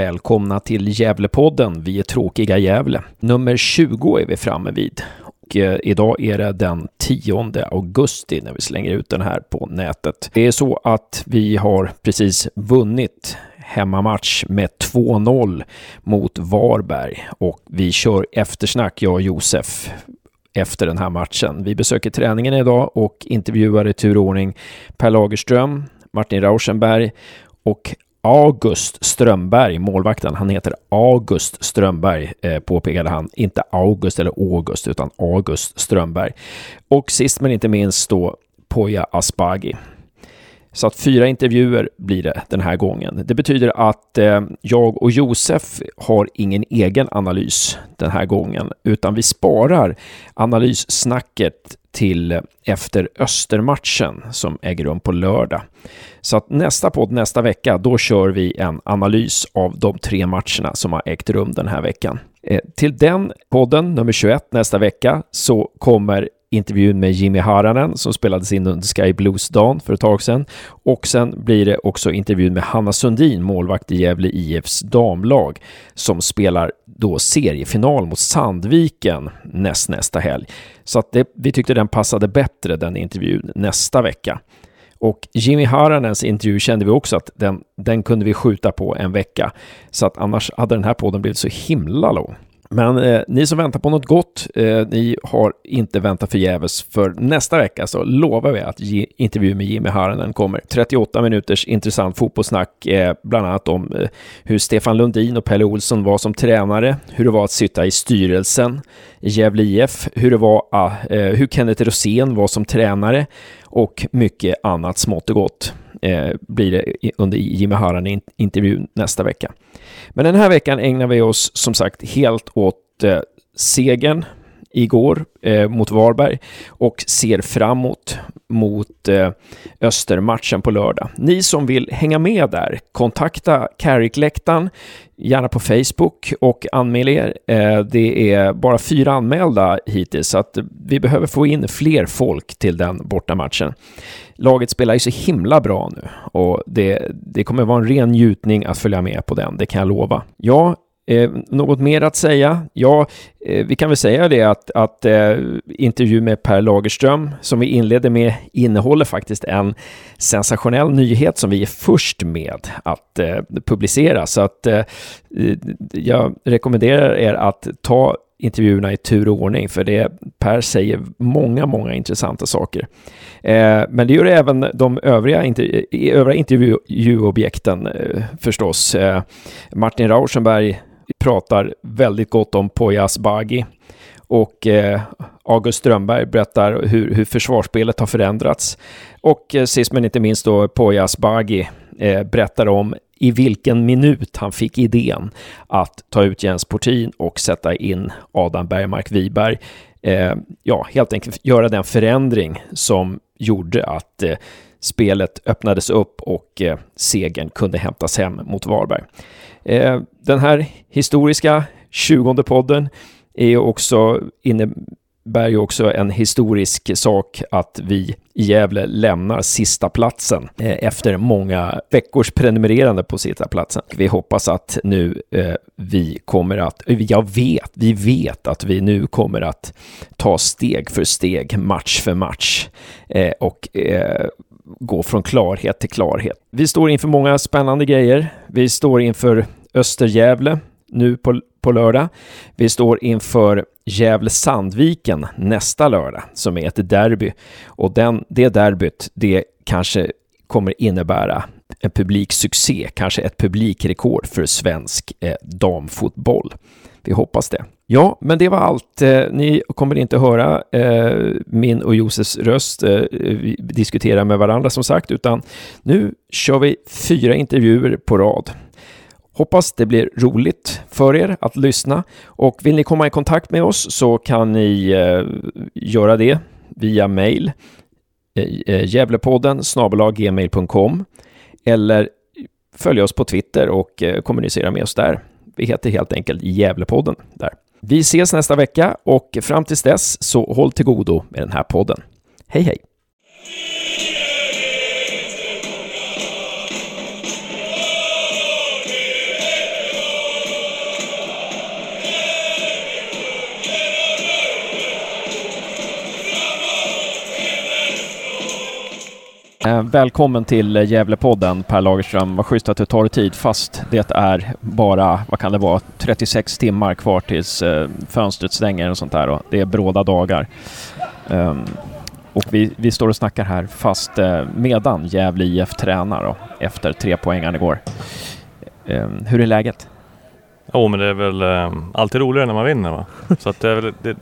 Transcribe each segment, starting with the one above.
välkomna till Gävlepodden. Vi är tråkiga Gävle. Nummer 20 är vi framme vid. Och eh, idag är det den 10 augusti när vi slänger ut den här på nätet. Det är så att vi har precis vunnit hemmamatch med 2-0 mot Varberg och vi kör eftersnack, jag och Josef efter den här matchen. Vi besöker träningen idag och intervjuar i turordning Per Lagerström, Martin Rauschenberg och August Strömberg, målvakten, han heter August Strömberg, eh, påpekade han. Inte August eller August, utan August Strömberg. Och sist men inte minst då Poya Asbaghi. Så att fyra intervjuer blir det den här gången. Det betyder att eh, jag och Josef har ingen egen analys den här gången, utan vi sparar analyssnacket till efter Östermatchen som äger rum på lördag. Så att nästa podd nästa vecka, då kör vi en analys av de tre matcherna som har ägt rum den här veckan. Eh, till den podden, nummer 21, nästa vecka, så kommer intervjun med Jimmy Haranen som spelades in under Sky Blues-dagen för ett tag sedan. Och sen blir det också intervjun med Hanna Sundin, målvakt i Gävle IFs damlag, som spelar då seriefinal mot Sandviken näst nästa helg. Så att det, vi tyckte den passade bättre, den intervjun, nästa vecka. Och Jimmy Haranens intervju kände vi också att den, den kunde vi skjuta på en vecka. Så att annars hade den här podden blivit så himla lång. Men eh, ni som väntar på något gott, eh, ni har inte väntat förgäves. För nästa vecka så lovar vi att ge, intervju med Jimmy Haranen kommer. 38 minuters intressant fotbollssnack, eh, bland annat om eh, hur Stefan Lundin och Pelle Olsson var som tränare, hur det var att sitta i styrelsen i Gävle IF, hur det var, ah, eh, hur Kenneth Rosén var som tränare och mycket annat smått och gott eh, blir det under Jimmy Haranen intervjun nästa vecka. Men den här veckan ägnar vi oss som sagt helt åt eh, segern igår eh, mot Varberg och ser framåt mot eh, Östermatchen på lördag. Ni som vill hänga med där, kontakta Carrick-läktaren, gärna på Facebook och anmäl er. Eh, det är bara fyra anmälda hittills, så att vi behöver få in fler folk till den bortamatchen. Laget spelar ju så himla bra nu och det, det kommer vara en ren njutning att följa med på den, det kan jag lova. Ja, Eh, något mer att säga? Ja, eh, vi kan väl säga det att, att eh, intervju med Per Lagerström som vi inledde med innehåller faktiskt en sensationell nyhet som vi är först med att eh, publicera. Så att eh, jag rekommenderar er att ta intervjuerna i tur och ordning, för det Per säger många, många intressanta saker. Eh, men det gör även de övriga, intervju, övriga intervjuobjekten eh, förstås. Eh, Martin Rauschenberg pratar väldigt gott om Poyas Bagi och eh, August Strömberg berättar hur, hur försvarsspelet har förändrats. Och eh, sist men inte minst då Poyas Bagi eh, berättar om i vilken minut han fick idén att ta ut Jens Portin och sätta in Adam Bergmark Wiberg. Eh, ja, helt enkelt göra den förändring som gjorde att eh, spelet öppnades upp och eh, segern kunde hämtas hem mot Varberg. Eh, den här historiska 20 podden är också, bär ju också en historisk sak att vi i Gävle lämnar sista platsen eh, efter många veckors prenumererande på sista platsen. Vi hoppas att nu eh, vi kommer att, jag vet, vi vet att vi nu kommer att ta steg för steg, match för match eh, och eh, gå från klarhet till klarhet. Vi står inför många spännande grejer. Vi står inför Östergävle nu på, på lördag. Vi står inför Gävle-Sandviken nästa lördag som är ett derby. Och den, det derbyt, det kanske kommer innebära en publiksuccé, kanske ett publikrekord för svensk eh, damfotboll. Vi hoppas det. Ja, men det var allt. Eh, ni kommer inte höra eh, min och Josefs röst eh, diskutera med varandra som sagt, utan nu kör vi fyra intervjuer på rad. Hoppas det blir roligt för er att lyssna och vill ni komma i kontakt med oss så kan ni eh, göra det via mail eh, eh Gävlepodden snabelaggmail.com eller följa oss på Twitter och eh, kommunicera med oss där. Vi heter helt enkelt Gävlepodden där. Vi ses nästa vecka och fram tills dess så håll till godo med den här podden. Hej hej! Eh, välkommen till Gävlepodden Per Lagerström. Vad schysst att du tar dig tid fast det är bara, vad kan det vara, 36 timmar kvar tills eh, fönstret stänger och sånt där. Och det är bråda dagar. Ehm, och vi, vi står och snackar här fast eh, medan Gävle IF tränar då, efter tre poängar igår. Ehm, hur är läget? Jo, men det är väl ehm, alltid roligare när man vinner va? Så att det, är väl, det,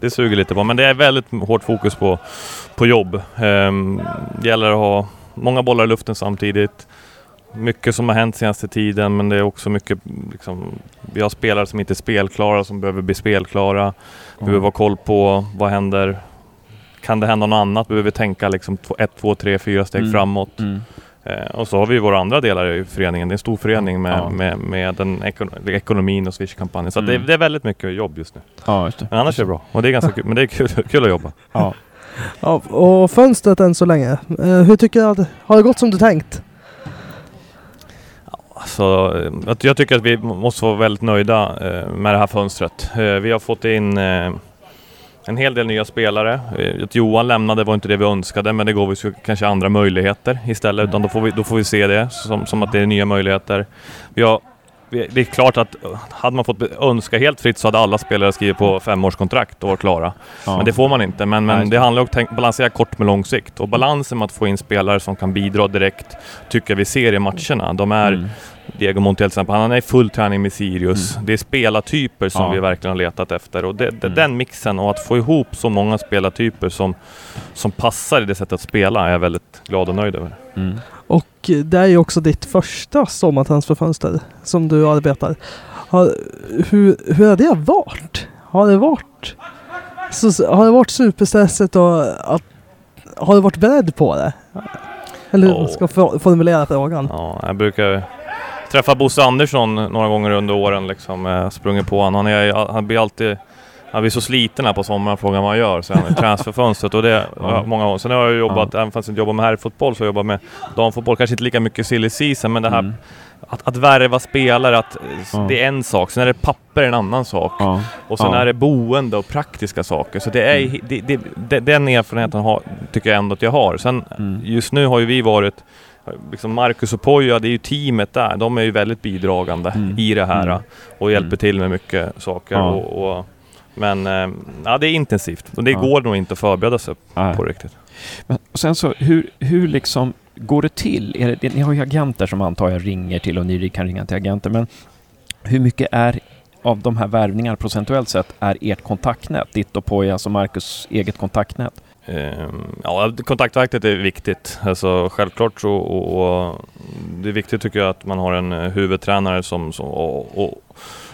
det suger lite på. Men det är väldigt hårt fokus på, på jobb. Um, det gäller att ha många bollar i luften samtidigt. Mycket som har hänt senaste tiden men det är också mycket liksom, Vi har spelare som inte är spelklara som behöver bli spelklara. Mm. Behöver ha koll på vad händer Kan det hända något annat? Behöver vi tänka liksom ett, två, tre, fyra steg mm. framåt. Mm. Eh, och så har vi våra andra delar i föreningen. Det är en stor förening med, ja. med, med den ekon ekonomin och Swish-kampanjen. Så mm. det, det, är väldigt mycket jobb just nu. Ja, just det. Men annars är det bra. Och det är ganska kul. Men det är kul, kul att jobba. Ja ja. Och fönstret än så länge. Eh, hur tycker du att har det gått som du tänkt? Alltså, så, jag tycker att vi måste vara väldigt nöjda eh, med det här fönstret. Eh, vi har fått in en hel del nya spelare. Att Johan lämnade var inte det vi önskade, men det går vi kanske andra möjligheter istället. Utan då får vi, då får vi se det som, som att det är nya möjligheter. Vi har, det är klart att hade man fått önska helt fritt så hade alla spelare skrivit på femårskontrakt och varit klara. Ja. Men det får man inte. Men, men det handlar om att balansera kort med lång sikt. Och balansen med att få in spelare som kan bidra direkt tycker vi ser i matcherna. De är, mm. Diego Montiel till exempel, han är i full träning med Sirius. Mm. Det är spelartyper som ja. vi verkligen har letat efter och det, det, mm. den mixen och att få ihop så många spelartyper som, som passar i det sättet att spela är jag väldigt glad och nöjd över. Mm. Och det är ju också ditt första sommartransferfönster som du arbetar. Har, hur, hur har det varit? Har det varit, så, har det varit superstressigt och att, har du varit beredd på det? Eller hur oh. ska jag formulera frågan? Ja, jag brukar träffat Bosse Andersson några gånger under åren liksom, eh, sprungit på honom. Han, är, han blir alltid han blir så sliten här på sommaren, frågar vad han gör sen transferfönstret och det ja. många gånger. Sen har jag jobbat, ja. även fast jag inte jobbar med herrfotboll, så har jag jobbat med damfotboll, kanske inte lika mycket silly season, men det här mm. att, att värva spelare, att ja. det är en sak, sen är det papper en annan sak. Ja. Och sen är det boende och praktiska saker. Så det är, mm. det, det, det, den erfarenheten har, tycker jag ändå att jag har. Sen mm. just nu har ju vi varit liksom Marcus och Poja, det är ju teamet där. De är ju väldigt bidragande mm. i det här mm. och hjälper mm. till med mycket saker. Och, och, men eh, ja, det är intensivt och det ja. går nog inte att förbereda sig Nej. på riktigt. Men, och sen så, hur, hur liksom går det till? Det, ni har ju agenter som antar jag ringer till och ni kan ringa till agenter, men hur mycket är av de här värvningarna procentuellt sett är ert kontaktnät? Ditt och Pojas och Marcus eget kontaktnät? Ehm, ja, kontaktverket är viktigt. Alltså, självklart så, och, och, det är viktigt tycker jag att man har en huvudtränare som, som och, och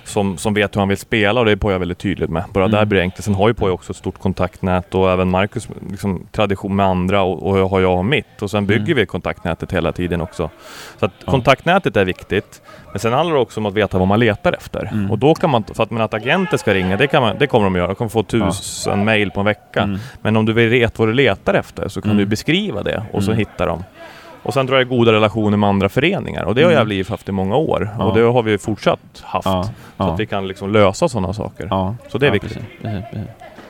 som, som vet hur han vill spela och det är Poja väldigt tydligt med. Bara mm. där blir det enkelt. Sen har ju Poja också ett stort kontaktnät och även Marcus liksom, tradition med andra och, och har jag mitt. Och sen bygger mm. vi kontaktnätet hela tiden också. Så att ja. kontaktnätet är viktigt. Men sen handlar det också om att veta vad man letar efter. Mm. Och då kan man, för att, men att agenter ska ringa, det, kan man, det kommer de göra. De kommer få tusen ja. mail på en vecka. Mm. Men om du veta vad du letar efter så kan du mm. beskriva det och så mm. hittar de. Och sen tror jag goda relationer med andra föreningar och det har mm. Gävle haft i många år ja. och det har vi fortsatt haft. Ja. Så ja. att vi kan liksom lösa sådana saker. Så det är viktigt.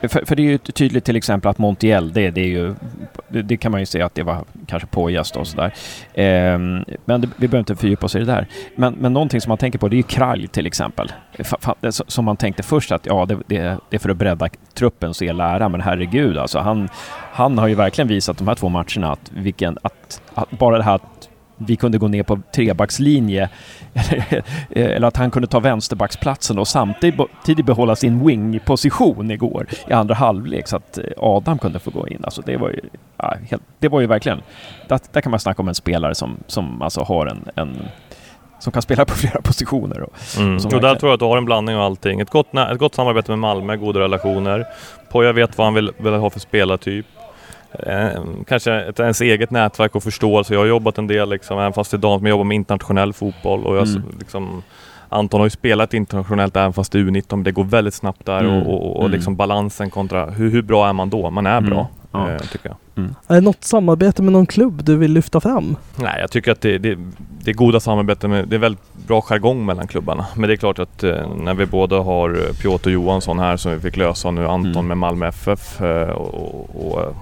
För, för, det är ju tydligt till exempel att Montiel, det, det är ju, det, det, kan man ju säga att det var kanske pågäst och sådär. Ehm, men det, vi behöver inte fördjupa oss i det där. Men, men någonting som man tänker på det är ju Kralj till exempel. Som man tänkte först att ja, det, det, det är för att bredda truppen så är lära, men herregud alltså. Han, han har ju verkligen visat de här två matcherna att, vilken, att, att bara det här att vi kunde gå ner på trebackslinje eller att han kunde ta vänsterbacksplatsen och samtidigt behålla sin wing-position igår i andra halvlek så att eh, Adam kunde få gå in. Alltså det var ju, ja, helt, det var ju verkligen, där, där, kan man snacka om en spelare som, som alltså har en, en som kan spela på flera positioner. Och, mm. och, och där tror jag att du har en blandning av allting. Ett gott, ett gott samarbete med Malmö, goda relationer. Poja vet vad han vill, vill ha för spelartyp. Eh, kanske ett, ens eget nätverk och förståelse. Jag har jobbat en del, liksom, även fast idag, men jag jobbar med internationell fotboll och jag, mm. liksom, Anton har ju spelat internationellt även fast det är U19, det går väldigt snabbt där mm. och, och, och mm. liksom balansen kontra hur, hur, bra är man då? Man är bra, mm. eh, tycker jag. Mm. Är det något samarbete med någon klubb du vill lyfta fram? Nej, jag tycker att det, det, det är goda samarbeten. Med, det är väldigt bra jargong mellan klubbarna. Men det är klart att eh, när vi båda har eh, Piotr Johansson här som vi fick lösa nu, Anton mm. med Malmö FF och, och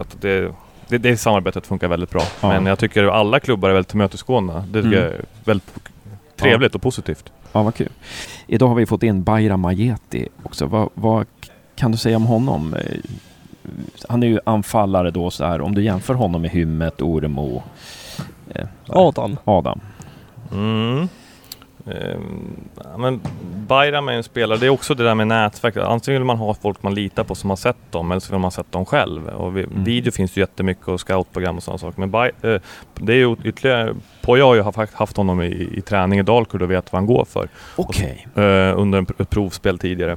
att det, det, det samarbetet funkar väldigt bra. Ja. Men jag tycker alla klubbar är väldigt tillmötesgående. Det tycker Mm. jag är väldigt trevligt och positivt. Ja, vad kul. Idag har vi fått in Bayram Majeti också. Vad, vad kan du säga om honom? Eh, Han är ju anfallare då så här. Om du jämför honom med Hymmet, Oremo, eh, Adam. Adam. Mm. Ja, men Bayram är en spelare, det är också det där med nätverk. Antingen vill man ha folk man litar på som har sett dem eller så vill man ha sett dem själv. Och vi, Mm. Video finns ju jättemycket och scoutprogram och sådana saker. Men Bay, eh, det är ju ytterligare... Poja har ju haft, haft honom i, i träning i Dalkurd och vet vad han går för. Okej. eh, under en, ett provspel tidigare.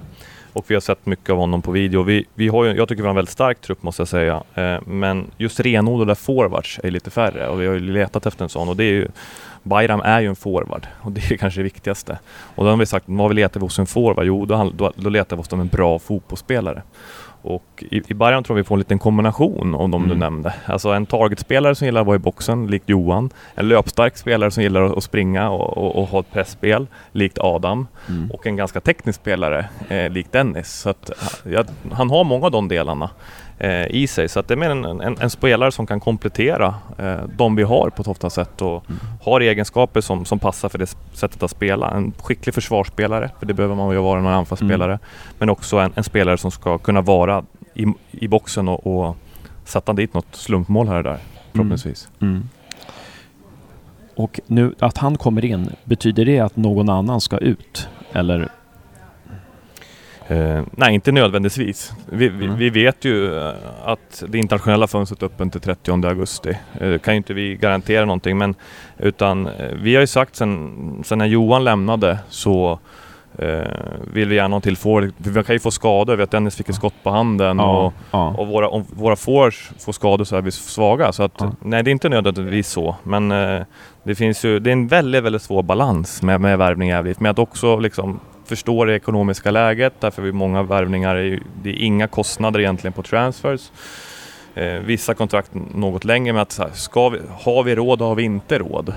Och vi har sett mycket av honom på video. Vi, vi har ju, jag tycker vi har en väldigt stark trupp måste jag säga. Eh, men just renodlade forwards är lite färre och vi har ju letat efter en sån. Och det är ju, Bayram är ju en forward och det är kanske det viktigaste. Och då har vi sagt, vad vi letar vi hos en forward? Jo, då, då, då letar vi hos en bra fotbollsspelare. Och i, i Bayern tror vi får en liten kombination av de du Mm. nämnde. Alltså en targetspelare som gillar att vara i boxen, likt Johan. En löpstark spelare som gillar att springa och, och, och ha ett pressspel, likt Adam. Mm. Och en ganska teknisk spelare, eh, likt Dennis. Så att, ja, han har många av de delarna eh, i sig. Så att det är mer en, en, en spelare som kan komplettera eh, de vi har på ett ofta sätt och Mm. har egenskaper som, som passar för det sättet att spela. En skicklig försvarsspelare, för det behöver man ju vara när man är anfallsspelare. Mm. Men också en, en spelare som ska kunna vara i, i boxen och, och sätta dit något slumpmål här och där, förhoppningsvis. Mm. Och nu att han kommer in, betyder det att någon annan ska ut? Eller? Eh, nej, inte nödvändigtvis. Vi, vi, Mm. vi vet ju eh, att det internationella fönstret är öppet till 30 augusti. Eh, kan ju inte vi garantera någonting, men utan eh, vi har ju sagt sen, sen när Johan lämnade så eh, vill vi gärna ha till forward. Vi kan ju få skador. Vi vet att Dennis fick ett skott på handen och, ja. och våra, om våra forwards får skador så är vi svaga. Så att, nej, det är inte nödvändigtvis så. Men eh, det finns ju, det är en väldigt, väldigt svår balans med, med värvning i Gävle. Med att också liksom förstå det ekonomiska läget. Därför är många värvningar, är det är inga kostnader egentligen på transfers. Eh, vissa kontrakt något längre med att här, ska vi, har vi råd har vi inte råd.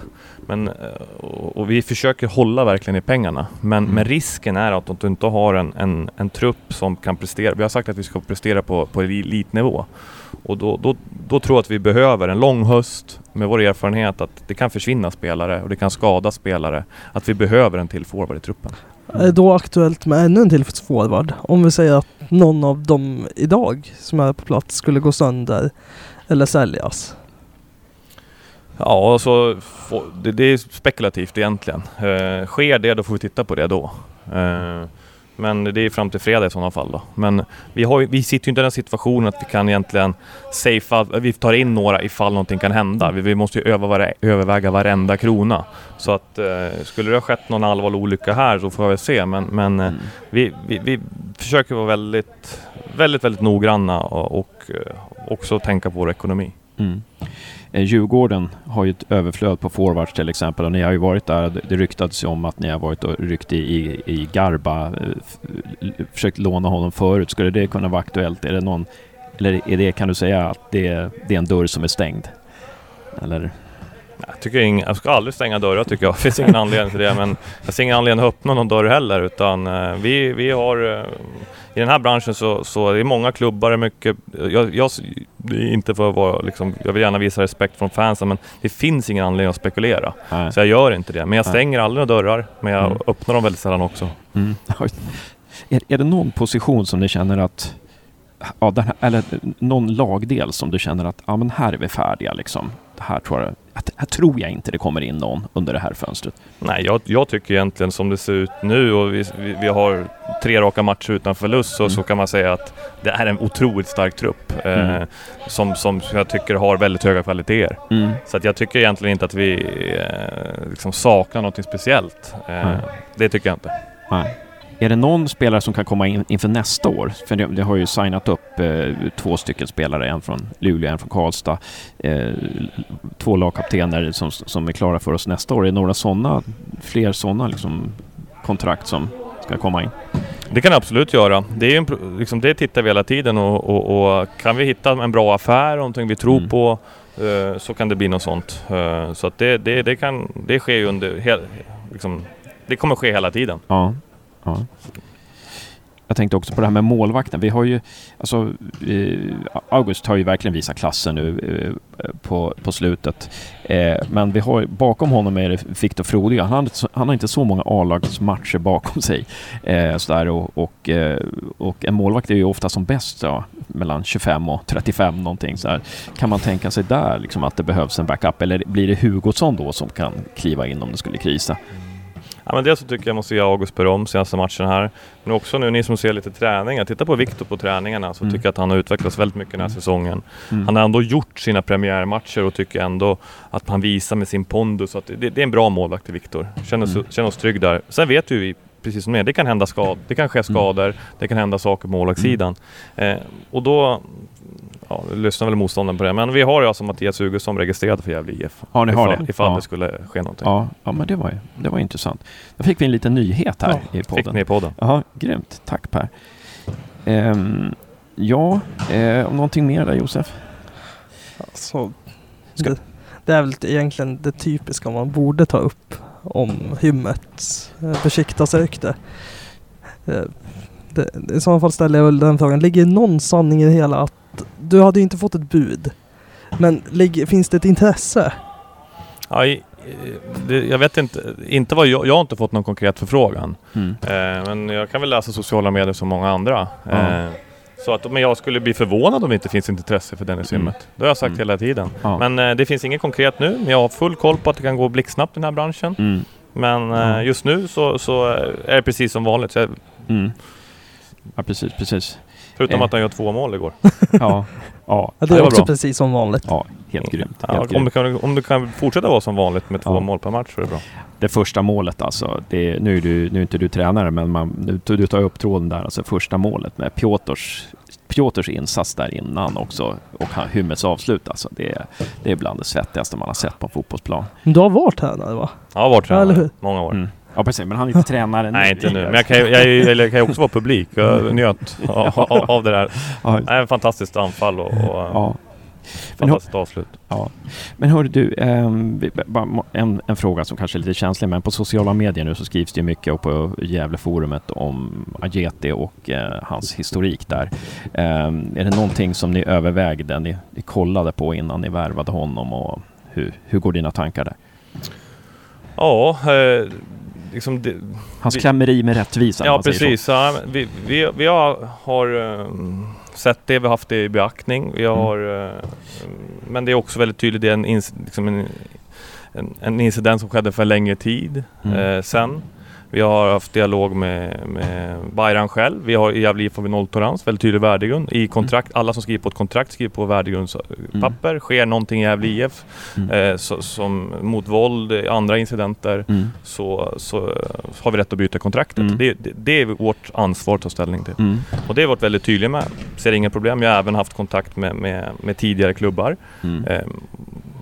Men, eh, och, och vi försöker hålla verkligen i pengarna. Men, Mm. men risken är att du inte har en, en, en trupp som kan prestera. Vi har sagt att vi ska prestera på, på elitnivå. Och då, då, då tror jag att vi behöver en lång höst med vår erfarenhet att det kan försvinna spelare och det kan skada spelare. Att vi behöver en till forward i truppen. Är det då aktuellt med ännu en till forward? Om vi säger att någon av dem idag som är på plats skulle gå sönder eller säljas. Ja, alltså, det, det är spekulativt egentligen. Eh, sker det, då får vi titta på det då. Eh, men det är fram till fredag i sådana fall då. Men vi, har, vi sitter ju inte i den situationen att vi kan egentligen safea, vi tar in några ifall någonting kan hända. Vi, vi måste ju vare- överväga varenda krona. Så att eh, skulle det ha skett någon allvarlig olycka här så får väl se. Men, men eh, Mm. vi, vi, vi försöker vara väldigt, väldigt, väldigt noggranna och, och eh, också tänka på vår ekonomi. Mm. Eh, Djurgården har ju ett överflöd på forwards till exempel och ni har ju varit där. Det- ryktades ju om att ni har varit och ryckt i, i, i Garba, eh, försökt låna honom förut. Skulle det kunna vara aktuellt? Är det någon, eller är det, kan du säga att det, det är en dörr som är stängd? Eller? Jag, tycker ing, jag ska aldrig stänga dörrar tycker jag. Det finns ingen anledning till det. Men jag ser ingen anledning att öppna någon dörr heller. Utan eh, vi, vi har... I den här branschen så, så är det många klubbar, mycket... Jag, jag, inte för att vara liksom, Jag vill gärna visa respekt från fansen men det finns ingen anledning att spekulera. Nej. Så jag gör inte det. Men jag Nej. stänger aldrig några dörrar. Men jag Mm. öppnar dem väldigt sällan också. Mm. Är, är det någon position som ni känner att ja, här, eller någon lagdel som du känner att ja, men här är vi färdiga liksom. Det här tror jag, att, här tror jag inte det kommer in någon under det här fönstret. Nej, jag, jag tycker egentligen som det ser ut nu och vi, vi, vi har tre raka matcher utan förlust så, Mm. så kan man säga att det är en otroligt stark trupp eh, Mm. som, som jag tycker har väldigt höga kvaliteter. Mm. Så att jag tycker egentligen inte att vi eh, liksom saknar något speciellt. Eh, det tycker jag inte. Nej. Är det någon spelare som kan komma in inför nästa år? För det, det har ju signat upp eh, två stycken spelare, en från Luleå, en från Karlstad. Eh, två lagkaptener som, som är klara för oss nästa år. Är det några sådana, fler sådana liksom, kontrakt som ska komma in? Det kan jag absolut göra. Det, är en, liksom, det tittar vi hela tiden och, och, och kan vi hitta en bra affär, någonting vi tror Mm. på eh, så kan det bli något sånt. Eh, så att det, det, det, kan, det sker ju under... Hel, liksom, det kommer ske hela tiden. Ja ja. jag tänkte också på det här med målvakten. Vi har ju, alltså, eh, August har ju verkligen visat klassen nu eh, på, på slutet. Eh, men vi har, bakom honom är det Viktor Frodiga. Han, har- han har inte så många A-lagsmatcher bakom sig. Eh, sådär, och, och, eh, och en målvakt är ju ofta som bäst ja, mellan 25 och 35 någonting. Sådär. Kan man tänka sig där liksom, att det behövs en backup? Eller blir det Hugosson då som kan kliva in om det skulle krisa? Ja, men dels så tycker jag måste ge August beröm senaste matchen här. Men också nu ni som ser lite träningar. Titta på Viktor på träningarna så Mm. tycker jag att han har utvecklats väldigt mycket den här säsongen. Mm. Han har ändå gjort sina premiärmatcher och tycker ändå att han visar med sin pondus att det, det är en bra målvakt i Viktor. Känner, Mm. känner oss trygg där. Sen vet ju vi, precis som är, det kan hända skad, det kan ske skador, det kan hända saker på målvaktssidan. Eh, och då Ja, lyssnar väl motståndaren på det, men vi har ju alltså Mattias Hugosson registrerad för Gävle IF. Ja, ni har ifall, det? Ifall Ja. det skulle ske någonting. Ja, ja men det var, ju- det var intressant. Då fick vi en liten nyhet här i Fick podden. ni i podden. Ja, grymt. Tack Per. Ehm, ja, eh, om någonting mer där Josef? Så Ska- det, det är väl egentligen det typiska man borde ta upp om hymmets eh, besiktasrykte. Eh, det, I så fall ställer jag väl den frågan, ligger någon sanning i det hela att du hade ju inte fått ett bud. Men finns det ett intresse? Ja, jag vet inte, inte vad jag, jag har inte fått någon konkret förfrågan. Mm. Eh, men jag kan väl läsa sociala medier som många andra. Eh, så att men jag skulle bli förvånad om det inte finns intresse för Dennis Mm. Det har jag sagt Mm. hela tiden. Ja. Men eh, det finns inget konkret nu. Men jag har full koll på att det kan gå blixtsnabbt i den här branschen. Mm. Men Ja. just nu så, så är det precis som vanligt. Så jag, Mm. Ja, precis, precis. Förutom Eh. att han gör två mål igår. Ja, ja, Ja, det det är var också bra. precis som vanligt. ja helt grymt. Ja, Helt om, grymt. du kan, om du kan fortsätta vara som vanligt med två Ja. mål per match så är det bra. Det första målet alltså, det, nu, är du, nu är inte du tränare men man, nu, du tar upp tråden där, alltså första målet med Piotrs, Piotrs insats där innan också och han, Hymmets avslut alltså. Det, är- det är bland det svettigaste man har sett på en fotbollsplan. Du har varit tränare va? Jag har varit tränare många år. Mm. Ja precis, men han är inte tränare. Nej, inte nu. Men jag kan, ju- jag, jag kan ju också vara publik. Jag njöt av, av, av det där. Ja, Nej, fantastiskt anfall och, och ja. Men hör- fantastiskt avslut. Ja. Men hör du, ehm, en, en fråga som kanske är lite känslig, men på sociala medier nu så skrivs det ju mycket och på Gävleforumet om Ajeti och eh, hans historik där. Ehm, är det någonting som ni övervägde, ni, ni kollade på innan ni värvade honom och hur, hur går dina tankar där? Ja, eh, liksom det, Hans Vi- klämmeri med rättvisa. ja precis. Ja, vi, vi, vi har, har eh, sett det, vi har haft det i beaktning. Vi Mm. har, eh, men det är också väldigt tydligt, det är en, liksom en, en, en incident som skedde för en längre tid Mm. eh, sen. Vi har haft dialog med, med Bayern själv. Vi har i Gävle IF har vi nolltolerans, väldigt tydlig värdegrund. I kontrakt, alla som skriver på ett kontrakt skriver på värdegrundspapper. Sker någonting i Gävle IF Mm. eh, så, som mot våld, andra incidenter Mm. så, så har vi rätt att byta kontraktet. Mm. Det, det, det är vårt ansvar att ta ställning till. Mm. Och det har vi varit väldigt tydliga med. Ser inga problem. Jag har även haft kontakt med, med, med tidigare klubbar. Mm. Eh,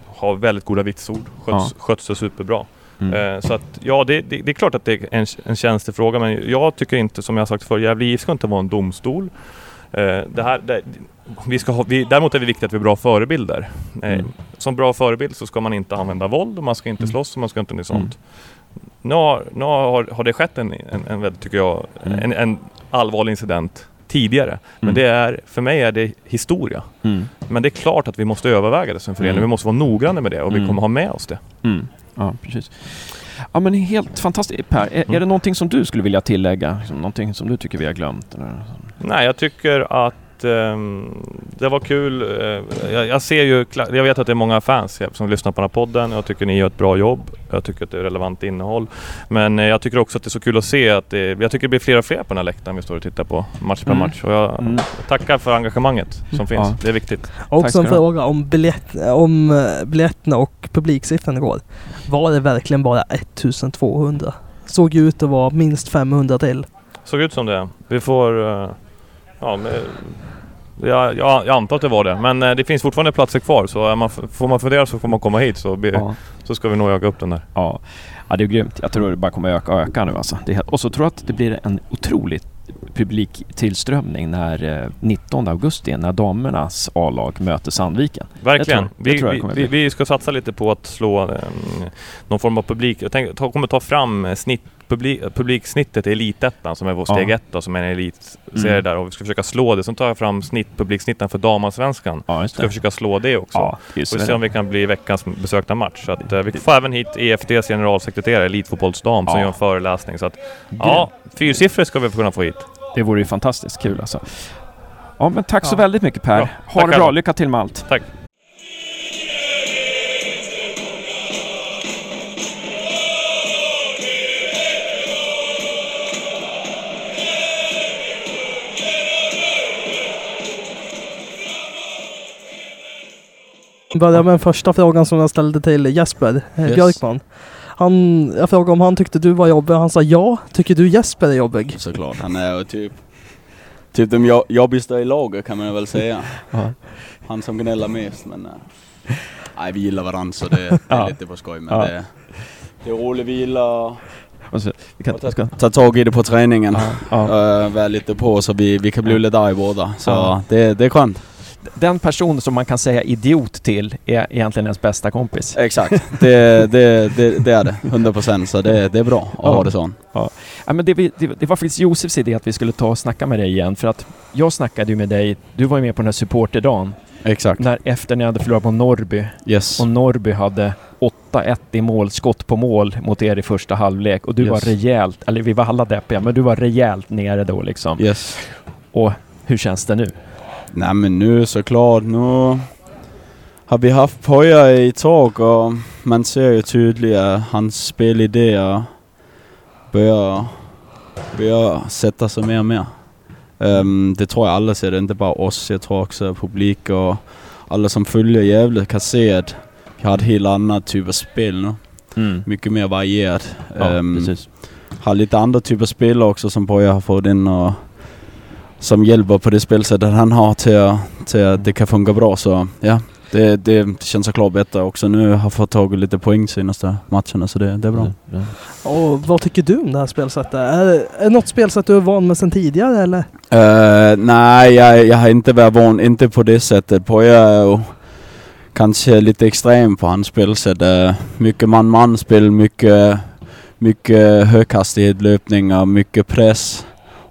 har väldigt goda vitsord. Sköts, sköts det superbra. Mm. Eh, så att ja, det, det, det är klart att det är en, en tjänstefråga men jag tycker inte, som jag har sagt förr, Gävle IF ska inte vara en domstol. Eh, det här, det, vi ska ha, vi, däremot är det viktigt att vi är bra förebilder. Eh, Mm. Som bra förebild så ska man inte använda våld och man ska inte Mm. slåss och man ska inte göra sånt. Nu, har, nu har, har det skett en, en, en väldigt, tycker jag, Mm. en, en allvarlig incident tidigare. Men Mm. det är, för mig är det historia. Mm. Men det är klart att vi måste överväga det som förening. Mm. Vi måste vara noggranna med det och vi Mm. kommer ha med oss det. Ja, precis. Ja, men helt fantastiskt. Per, är, är Mm. det någonting som du skulle vilja tillägga? Liksom, någonting som du tycker vi har glömt? Eller? Nej, jag tycker att ehm, det var kul. Eh, jag, jag ser ju, jag vet att det är många fans som lyssnar på den här podden. Jag tycker ni gör ett bra jobb. Jag tycker att det är relevant innehåll. Men eh, jag tycker också att det är så kul att se att det, jag tycker det blir fler och fler på den här läktaren vi står och tittar på match per Mm. match. Och jag Mm. tackar för engagemanget som finns. Ja. Det är viktigt. Också en fråga om, biljett, om eh, biljetterna och publiksiffran igår. Var det verkligen bara 1200? Såg ut att vara minst 500 till. Såg ut som det. Vi får... eh, ja, men, jag, jag, jag antar att det var det. Men eh, det finns fortfarande platser kvar. Så man, får man fundera så får man komma hit. Så, blir, Ja. så ska vi nog öka upp den där. Ja. ja, det är grymt. Jag tror det bara kommer öka och öka nu alltså. Är, och så tror jag att det blir en otrolig publiktillströmning när eh, 19 augusti när damernas A-lag möter Sandviken. Verkligen. tror- vi, tror jag vi, kommer vi, bli. vi ska satsa lite på att slå eh, någon form av publik. Jag tänker, ta, kommer ta fram eh, snitt publik, publiksnittet i Elitettan som är vår Ja. steg ett då, som är en elitserie Mm. där och vi ska försöka slå det. Sen tar jag fram snitt, publiksnitten för damallsvenskan. Ja, Ska försöka slå det också. Ja, Får vi se om vi kan bli veckans besökta match. Så att, eh, vi får även hit EFDs generalsekreterare, Elitfotbollsdam, som Ja. gör en föreläsning. Så att, ja, fyrsiffrigt ska vi kunna få hit. Det vore ju fantastiskt kul alltså. Ja, men tack så väldigt mycket Per. Ha tack det bra. alla. Lycka till med allt. Tack! Börja med den första frågan som jag ställde till Jesper eh, Yes. Björkman. Han, jag frågade om han tyckte du var jobbig han sa ja. Tycker du Jesper är jobbig? Såklart. Han är typ, typ de jo- jobbigaste i laget kan man väl säga. Han som gnäller mest men... eh, Nej vi gillar varandra så det, det är lite på skoj men det, det är rolig vila Och så, vi kan, vi ska, ta, ta tag i det på träningen. ja, ja. Vara lite på så vi, vi kan bli lite arga båda. Så Ja. det, det är skönt. Den person som man kan säga idiot till är egentligen ens bästa kompis. Exakt. Det, det, det, det är det. 100% så det, det är bra att Ja. ha det så. Ja, men det, det, var faktiskt Josefs idé att vi skulle ta och snacka med dig igen. För att jag snackade ju med dig, du var ju med på den här supporterdagen. Exakt. När efter ni hade förlorat på Norrby. Yes. Och Norrby hade 8-1 i mål, skott på mål mot er i första halvlek. Och du Yes. var rejält, eller vi var alla deppiga, men du var rejält nere då liksom. Yes. Och hur känns det nu? Nej men nu såklart, nu har vi haft Poja i ett tag och man ser ju tydligt att hans spelidéer börjar, börjar sätta sig mer och mer. Ehm, det tror jag alla ser, det är inte bara oss. Jag tror också publik och alla som följer Gävle kan se att vi har ett helt annat typ av spel nu. Mycket mer varierat. Ja, Ehm, precis. har lite andra typer av spelare också som Boja har fått in och som hjälper på det spelsättet han har till, att- till att det kan funka bra. Så ja, det, det känns såklart bättre också. Nu har jag fått tag i lite poäng senaste matcherna så det, det är bra. Ja. Och vad tycker du om det här spelsättet? Är, är det något spelsätt du är van med sedan tidigare eller? Eh, nej, jag, jag har inte varit van, inte på det sättet. Är ju kanske lite extrem på hans spelsätt. Uh, mycket man-man-spel, mycket, mycket höghastighet löpningar, mycket press,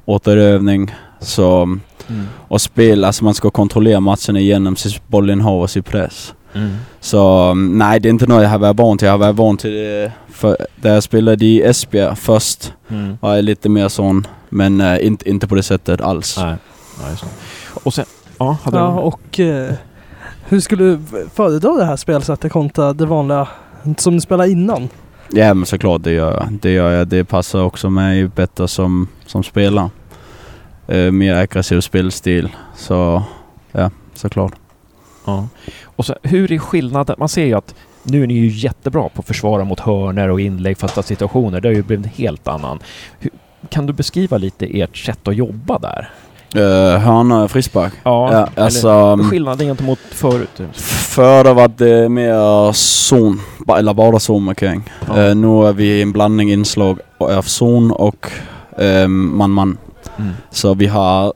återövning. Så Mm. och spel, alltså man ska kontrollera matchen igenom sitt bollinnehav och sin press. Mm. Så nej, det är inte något jag har varit van till. Jag har varit van till det för, där jag spelade i Esbjerg först. Mm. Var jag lite mer sån, men eh, inte, inte på det sättet alls. Nej. Just det. Och sen, ja, hade Ja, du... och eh, hur skulle du föredra det här spelsättet kontra det vanliga som du spelade innan? Ja men såklart det gör jag. Det gör jag. Det passar också mig bättre som, som spelare. Eh, mer aggressiv spelstil. Så ja, såklart. Ja. Och så, hur är skillnaden? Man ser ju att nu är ni ju jättebra på att försvara mot hörner och inlägg, fasta situationer. Det har ju blivit en helt annan. Hur, kan du beskriva lite ert sätt att jobba där? Uh, hörna, frispark. Ja, Ja, alltså, skillnaden gentemot förut? Förr var det mer zon, eller bara zonmarkering. Ja. Eh, nu är vi en blandning inslag av zon och eh, man-man. Mm. Så vi har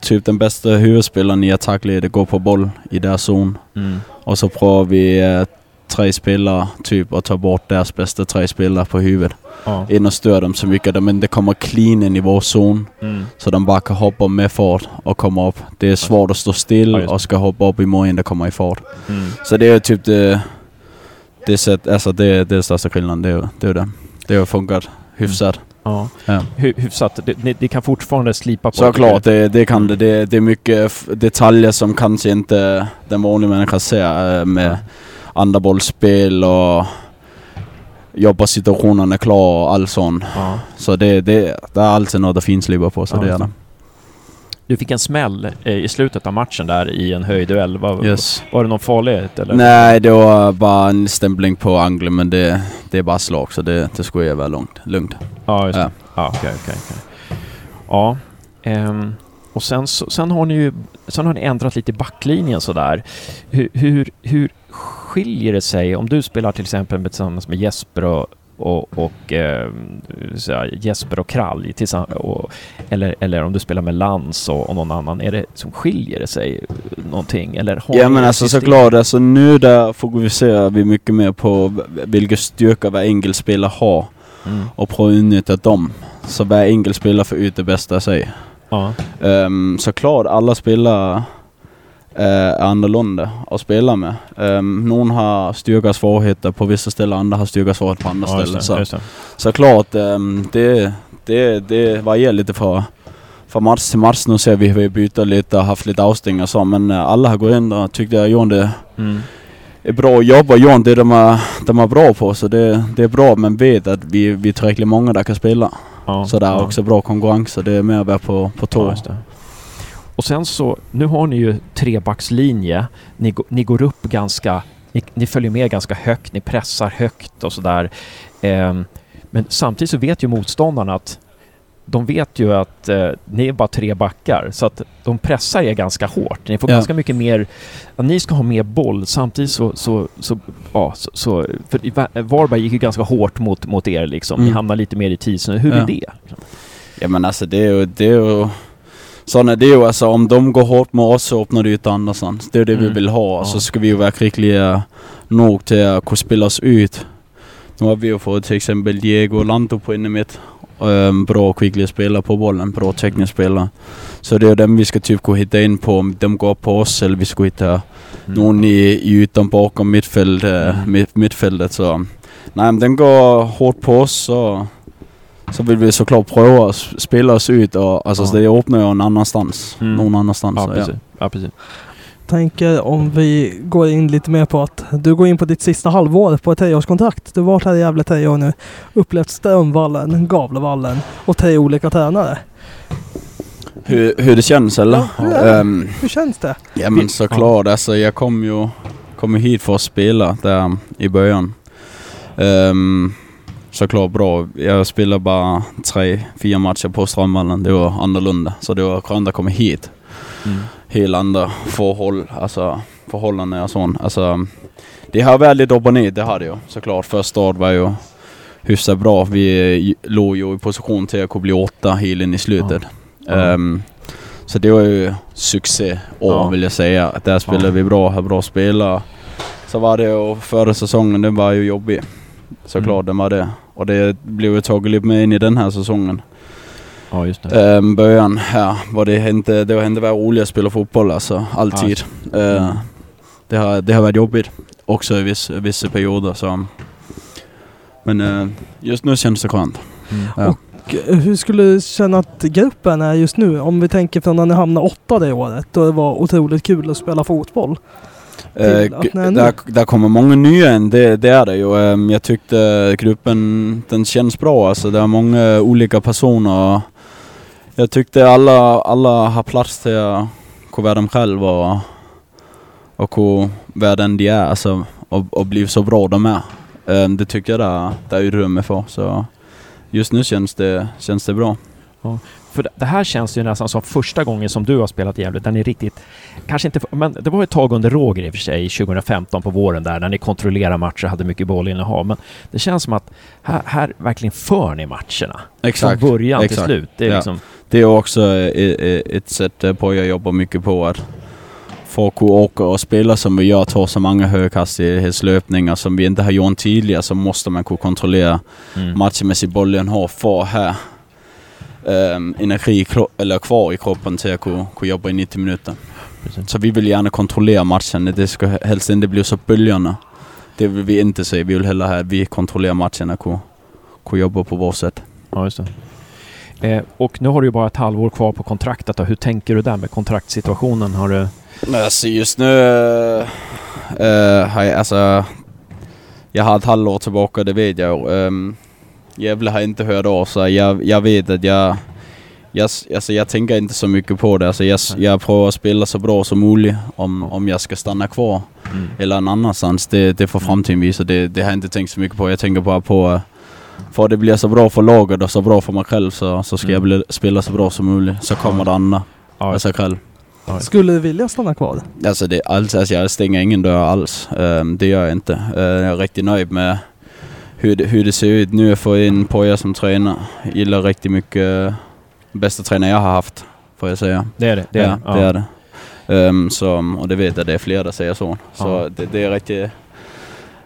typ den bästa huvudspelaren i attackledet går på boll i deras zon. Mm. Och så provar vi eh, tre spelare typ och tar bort deras bästa tre spelare på huvudet. Ja. In och stör dem så mycket de inte kommer clean in i vår zon. Mm. Så de bara kan hoppa med fart och komma upp. Det är svårt att stå still Ja, och ska hoppa upp imorgon innan det kommer i fart. Mm. Så det är typ det... Det sätt, alltså det, det är största skillnaden. Det är det. Är det. det har funkat hyfsat. Ja. Ja. Hy- hyfsat. Det, ni kan fortfarande slipa på Såklart, det, det kan det. det. Det är mycket detaljer som kanske inte den vanliga människan ser eh, med andra bollspel och jobba situationerna klar och allt sånt. Ja. Så det, det, det är alltid något att finslipa på, så Ja, det är det. Du fick en smäll eh, i slutet av matchen där i en höjdduell. Var, Yes. var det någon farlighet eller? Nej, det var bara en stämpling på angeln men det, det är bara slag så det, det skulle jag vara lugnt. lugnt. Ja, just det. Ja. Ja, okej, okej, okej. Ja. ehm, och sen, sen har ni ju sen har ni ändrat lite i backlinjen sådär. Hur, hur, hur skiljer det sig om du spelar till exempel tillsammans med Jesper och, och, och här, Jesper och Kralj och, eller, eller om du spelar med Lans och, och någon annan. Är det som skiljer det sig någonting? Eller har Ja men alltså system? såklart, alltså nu där fokuserar vi mycket mer på v- vilken styrka varje engelspelare har. Mm. och pröva att utnyttja dem. Så varje enkel spelare får ut det bästa i sig. Ja. Um, såklart, alla spelare eh, är annorlunda att spela med. Um, någon har styrka och svagheter på vissa ställen, andra har styrka och svagheter på andra Ja, ställen. Så, det, just det. såklart, um, det, det, det varierar lite från från match till match. Nu ser vi hur vi byter lite och haft lite avstängningar och så, men eh, alla har gått in och tyckte jag gjorde det Mm. är bra jobb och gjort det de är, de är bra på. Så det, det är bra, men vet att vi, vi är tillräckligt många där kan spela. Ja, Så det är ja. också bra konkurrens så det är mer att vara på, på Ja, tå. det. Och sen så, nu har ni ju trebackslinje. Ni, ni går upp ganska, ni, ni följer med ganska högt, ni pressar högt och sådär. Ehm, men samtidigt så vet ju motståndarna att de vet ju att eh, ni är bara tre backar så att de pressar er ganska hårt. Ni får Ja. ganska mycket mer, att ni ska ha mer boll samtidigt så, så, så ja, så, så för Varberg gick ju ganska hårt mot, mot er liksom. Ni Mm. hamnar lite mer i tidsen. Hur är Ja. det? Ja men alltså det är ju, det är ju Sån är det ju alltså om de går hårt med oss så öppnar det ut annanstans. Det är det vi Mm. vill ha. Så ska vi ju vara riktigt nog till att kunna spela oss ut. Nu har vi ju fått till exempel Diego Lanto på inne mitt. Um, bra skickliga spelare på bollen, bra tekniska spelare. Så det är dem vi ska typ gå hitta in på om de går på oss eller vi ska hitta någon i, i ytan bakom mittfält, eh, Mm. mitt, mittfältet. Så nej men den går hårt på oss så, så vill vi såklart pröva att spela oss ut och alltså Ja. så det öppnar ju en annanstans. Mm. Någon annanstans. Ja, så, precis. Ja, precis. Tänker om vi går in lite mer på att du går in på ditt sista halvår på ett treårskontrakt. Du har varit här i Gävle tre år nu. Upplevt Strömvallen, Gavlevallen och tre olika tränare. Hur, hur det känns eller? Ja, hur det? Ehm, Hur känns det? ja men såklart alltså jag kom ju kom hit för att spela där i början. Um, såklart bra. Jag spelade bara tre, fyra matcher på Strömvallen. Det var annorlunda. Så det var skönt att komma hit. Mm. helt andra förhåll, alltså, förhållanden och sånt. Alltså, det har varit lite upp och ner, det har det ju såklart. Första året var ju hyfsat bra. Vi låg ju i position till att bli åtta hela in i slutet. Ja. Ehm, så det var ju succé år Ja. vill jag säga. Där spelade Ja. vi bra, hade bra spelare. Så var det och förra säsongen, den var ju jobbig. Såklart Mm. den var det. Och det blev ju tagit lite med in i den här säsongen. Ja, just det. Um, början här var det inte, det har inte varit roligt att spela fotboll alltså, alltid. Eh, Mm. det, har, det har varit jobbigt också i viss, vissa perioder så. Men eh, just nu känns det skönt. Mm. Ja. Och eh, hur skulle du känna att gruppen är just nu? Om vi tänker från när ni hamnade åtta det året. Då det var otroligt kul att spela fotboll. Eh, nu. där, där kommer många nya in, det, det är det ju. Ehm, jag tyckte gruppen, den känns bra alltså. Det är många olika personer. Jag tyckte alla, alla har plats till att kunna vara dem själva och, och kunna vara den de är alltså, och, och bli så bra de är. Ehm, det tycker jag det är, det är utrymme för. Så just nu känns det, känns det bra. För det- här känns ju nästan som första gången som du har spelat i Gävle, där ni riktigt, kanske inte, men det var ett tag under Roger i och för sig, 2015 på våren där, när ni kontrollerade matcher och hade mycket bollinnehav. Men det känns som att här, här verkligen för ni matcherna. Exakt. Från början till exakt. slut. Det är Ja. liksom, Det är också e- e- ett sätt eh, på jag jobbar mycket på att för att kunna åka och spela som vi gör, ta så många höghastighetslöpningar som vi inte har gjort tidigare så måste man kunna kontrollera mm. matchmässig bollinnehav för ha um, energi eller kvar i kroppen till att kunna, kunna jobba i 90 minuter. Precis. Så vi vill gärna kontrollera matchen. Det ska helst inte bli så böljande. Det vill vi inte se. Vi vill hellre ha att vi kontrollerar matchen och kunna, kunna jobba på vårt sätt. Ja, just det. Eh, och nu har du ju bara ett halvår kvar på kontraktet. Då. Hur tänker du där med kontraktssituationen? Har du... Alltså just nu har jag alltså... Jag har ett halvår tillbaka, det vet jag. Um, Gävle har inte hört av sig. Jag, jag vet att jag... Jag, alltså jag tänker inte så mycket på det. Alltså jag, jag provar att spela så bra som möjligt om, om jag ska stanna kvar Mm. eller en annanstans. Det, det får framtiden visa. Det, det har jag inte tänkt så mycket på. Jag tänker bara på... eh, För att det blir så bra för laget och så bra för mig själv så, så ska Mm. jag bli, spela så bra som möjligt. Så kommer det andra av sig själv. Skulle du vilja stanna kvar? Alltså, det, alltså, alltså jag stänger ingen dörr alls. Ehm, det gör jag inte. Eh, jag är riktigt nöjd med hur det, hur det ser ut. Nu jag fått in Poja som tränare. Gillar riktigt mycket. Bästa tränare jag har haft, får jag säga. Det är det. det, är ja, det. det är det. Ehm, så, och det vet jag, det är fler som säger så. Så Ja. det, det är riktigt,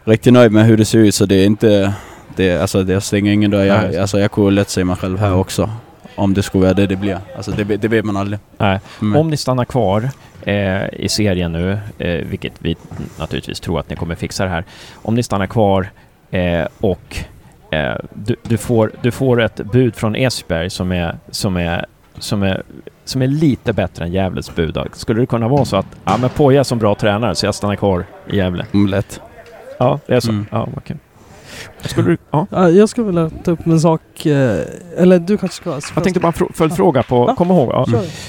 riktigt nöjd med hur det ser ut. Så det är inte, det, alltså, det stänger ingen dörr. Jag, alltså, jag kunde lätt se mig själv här också. Om det skulle vara det det blir. Alltså, det, det vet man aldrig. Nej. Mm. Om ni stannar kvar eh, i serien nu, eh, vilket vi naturligtvis tror att ni kommer fixa det här. Om ni stannar kvar eh, och eh, du, du, får, du får ett bud från Esberg som är, som är, som är, som är lite bättre än Gävles bud. Skulle det kunna vara så att ja, men Poja är som bra tränare så jag stannar kvar i Gävle? Mm, lätt. Ja, det är så. Mm. Ja, kul. Skulle du, ja. Ja, jag skulle vilja ta upp en sak, eh, eller du kanske ska... Jag tänkte bara en frå- följdfråga på, Ja. kom ihåg, ja,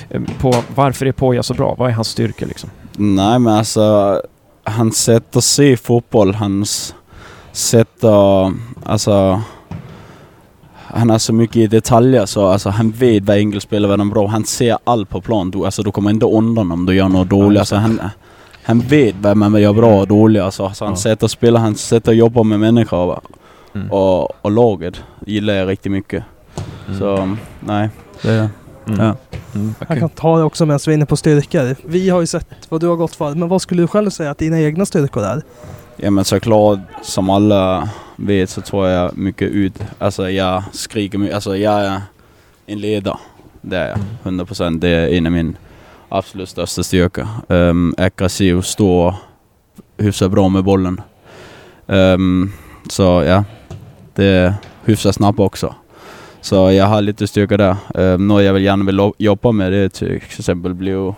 eh, på varför är Poja så bra? Vad är hans styrka liksom? Nej men alltså, hans sätt att se fotboll, hans sätt att, alltså han har så mycket i detaljer så alltså, han vet vad enkelt spelar, vad de är bra. Han ser allt på plan. Du, alltså, du kommer inte undan om du gör något dåligt. Alltså, han, han vet vad man gör bra och dåligt. Alltså, alltså, hans Ja. sätt att spela, hans sätt att jobba med människor Mm. och, och laget gillar jag riktigt mycket. Mm. Så nej, det, Mm. ja. Mm, Jag kan ta det också medan vi är inne på styrkor. Vi har ju sett vad du har gått för, men vad skulle du själv säga att dina egna styrkor är? Ja men såklart, som alla vet så tror jag mycket ut. Alltså jag skriker mycket. Alltså jag är en ledare. Det är jag. 100%. Det är en av min absolut största styrka. Um, ehm, aggressiv, stor, hyfsat bra med bollen. Um, så ja, det är hyfsat snabb också. Så jag har lite styrka där. Um, något jag vill gärna vill jobba med det är till exempel bli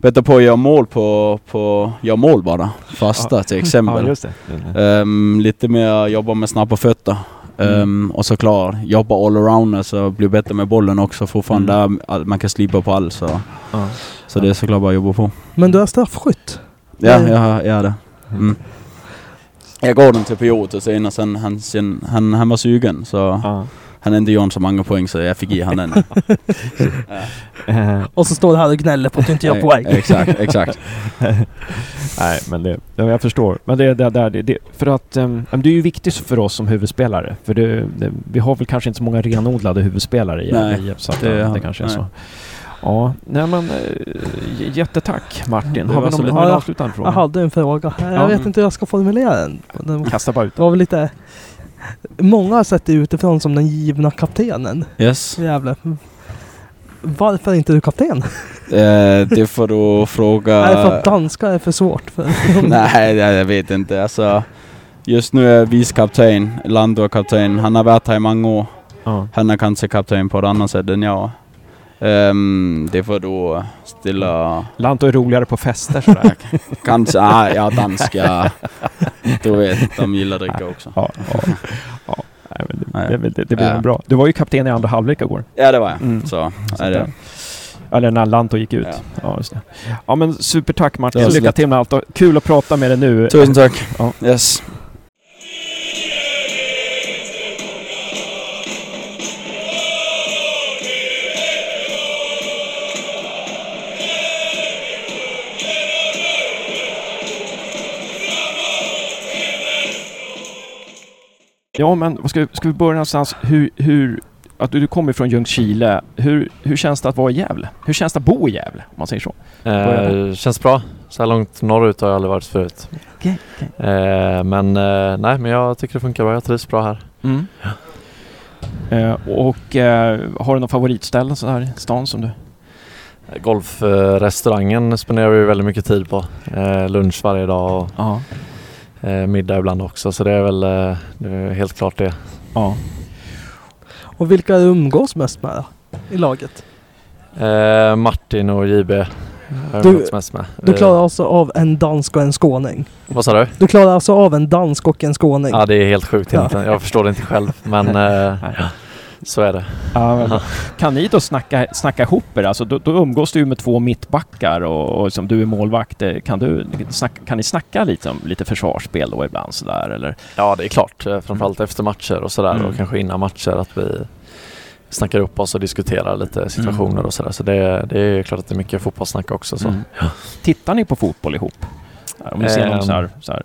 bättre på att göra mål på, på göra mål bara. Fasta till exempel. Ja, det. Ehm, lite mer jobba med snabba fötter. Ehm, och såklart jobba all around, alltså bli bättre med bollen också. Fortfarande Mm. där man kan slipa på allt. Så, Ja. så det är såklart bara att jobba på. Men du är straffskytt. Ja, jag, jag är det. Mm. Jag gav den till Piotr senare sen han, sen, han, han var sugen så Ja. Han inte gjort så många poäng så jag fick ge han den. Eh, Och så står du här och gnäller på att du inte gör poäng. Exakt, exakt. Nej, men det, ja, jag förstår. Men det är det där, det, det, för att um, det är ju viktigt för oss som huvudspelare. För det, det, vi har väl kanske inte så många renodlade huvudspelare i Nej, så att, det det, det kanske är nej. så. Ja, nej men äh, jättetack Martin. Det Har vi någon, lite- har jag- avslutande Jag fråga? hade en fråga. Jag Ja. vet inte hur jag ska formulera den. Den- Kasta bara ut Det var väl lite... Många har sett dig utifrån som den givna kaptenen Yes. Gävle. Varför är inte du kapten? Eh, det får du fråga... Är det för att danska är för svårt? För Nej, jag vet inte. Alltså, just nu är vice kapten, Lando kapten. Han har varit här i många år. Ja. Han är kanske kapten på ett annat sätt än jag. Ehm, det får du ställa... Lanto är roligare på fester sådär. Kanske, ah, ja danska. Du vet, de gillar dricka också. ja, ja, ja. Nej, det, Nej. det, det, det blir Ja. bra. Du var ju kapten i andra halvlek igår. Ja det var jag. Mm. Så, Så är det. Eller när Lanto gick ut. Ja. Ja, just det. Ja men supertack Martin. Lycka till med allt och kul att prata med dig nu. Tusen tack. Ja. Yes. Ja men ska, ska vi börja någonstans? Hur, hur, att du, du kommer från Ljungskile. Hur, hur känns det att vara i Gävle? Hur känns det att bo i Gävle? Om man säger så. Eh, känns bra. Så här långt norrut har jag aldrig varit förut. Okej, Eh, men eh, nej, men jag tycker det funkar bra. Jag trivs bra här. Mm. Eh, och eh, har du någon favoritställe så här i stan som du... Golfrestaurangen spenderar vi väldigt mycket tid på. Eh, lunch varje dag och Ja. Eh, middag ibland också. Så det är väl eh, det är helt klart det. Ja. Och vilka du umgås mest med då? I laget? Eh, Martin och JB Du-. Du Vi- klarar alltså av en dansk och en skåning? Vad sa du? Du klarar alltså av en dansk och en skåning? Ja det är helt sjukt Ja. egentligen. Jag förstår det inte själv men eh, Nej. Så är det. Ja, kan ni då snacka, snacka ihop er? Alltså, då, då umgås du med två mittbackar och, och som du är målvakt. Eh, Kan, du, snacka, kan ni snacka lite om lite försvarsspel då ibland sådär eller? Ja det är klart, eh, framförallt efter matcher och sådär Mm. och kanske innan matcher att vi snackar upp oss och diskuterar lite situationer Mm. och sådär. Så det, det är klart att det är mycket fotbollssnack också. Så. Mm. Tittar ni på fotboll ihop? Om ni ser någon Ehm, så här, så här,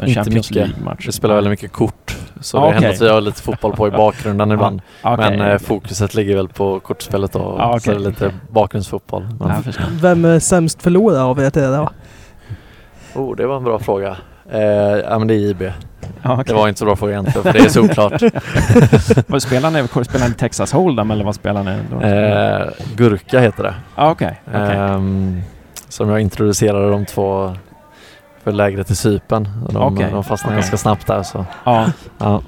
en inte Champions mycket. League-match? Vi spelar väldigt mycket kort så Ja, det händer okej. att vi har lite fotboll på i bakgrunden ibland. Ja, okej. Men eh, fokuset ligger väl på kortspelet och Ja, så är det lite bakgrundsfotboll. Men. Vem är sämst förlorare av er tre då? oh, det var en bra fråga. Eh, ja men det är JB. Ja, Det var inte så bra fråga egentligen, för det är såklart. Vad spelar ni? Spelar ni Texas Hold'em eller vad spelar ni? då? eh, Gurka heter det. Ja, okej. okej. Ehm, som jag introducerade de två för lägret i Cypern. Och De, Okej, de fastnade okej. ganska snabbt där så. Ja, Ja.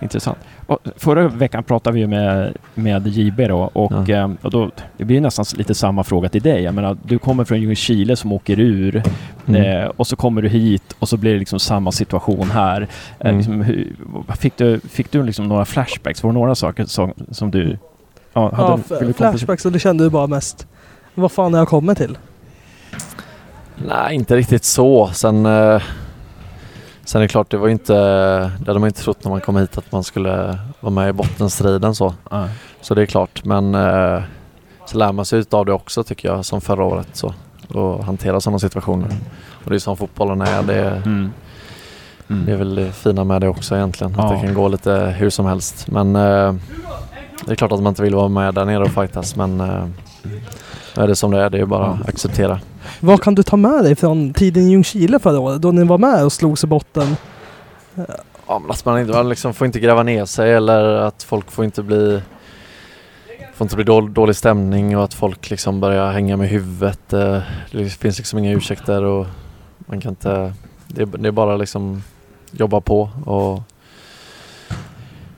intressant. Och förra veckan pratade vi ju med, med JB då och, Ja. eh, och då, det blir nästan lite samma fråga till dig. Jag menar, du kommer från Ljungskile som åker ur Mm. eh, och så kommer du hit och så blir det liksom samma situation här. Eh, Mm. liksom, hur, fick du, fick du liksom några flashbacks? Var det några saker som, som du ja, hade, Ja, flashbacks och det kände du bara mest. Vad fan har jag kommit till? Nej, inte riktigt så. Sen, eh, sen är det klart, det var ju inte, det hade man inte trott när man kom hit att man skulle vara med i bottenstriden så. Ja. Så det är klart, men eh, så lär man sig av det också tycker jag, som förra året så. Och hantera sådana situationer. Och det är som fotbollen är. Det, Mm. Mm. det är väl det fina med det också egentligen. Att Ja. det kan gå lite hur som helst. Men eh, det är klart att man inte vill vara med där nere och fightas men eh, är det som det är. Det är bara att acceptera. Vad kan du ta med dig från tiden i Ljungskile förra året då ni var med och slogs i botten? Ja, men att man inte, man liksom får inte gräva ner sig eller att folk får inte bli får inte bli dålig, dålig stämning och att folk liksom börjar hänga med huvudet. Eh, Det finns liksom inga ursäkter och man kan inte... Det är, det är bara liksom jobba på och,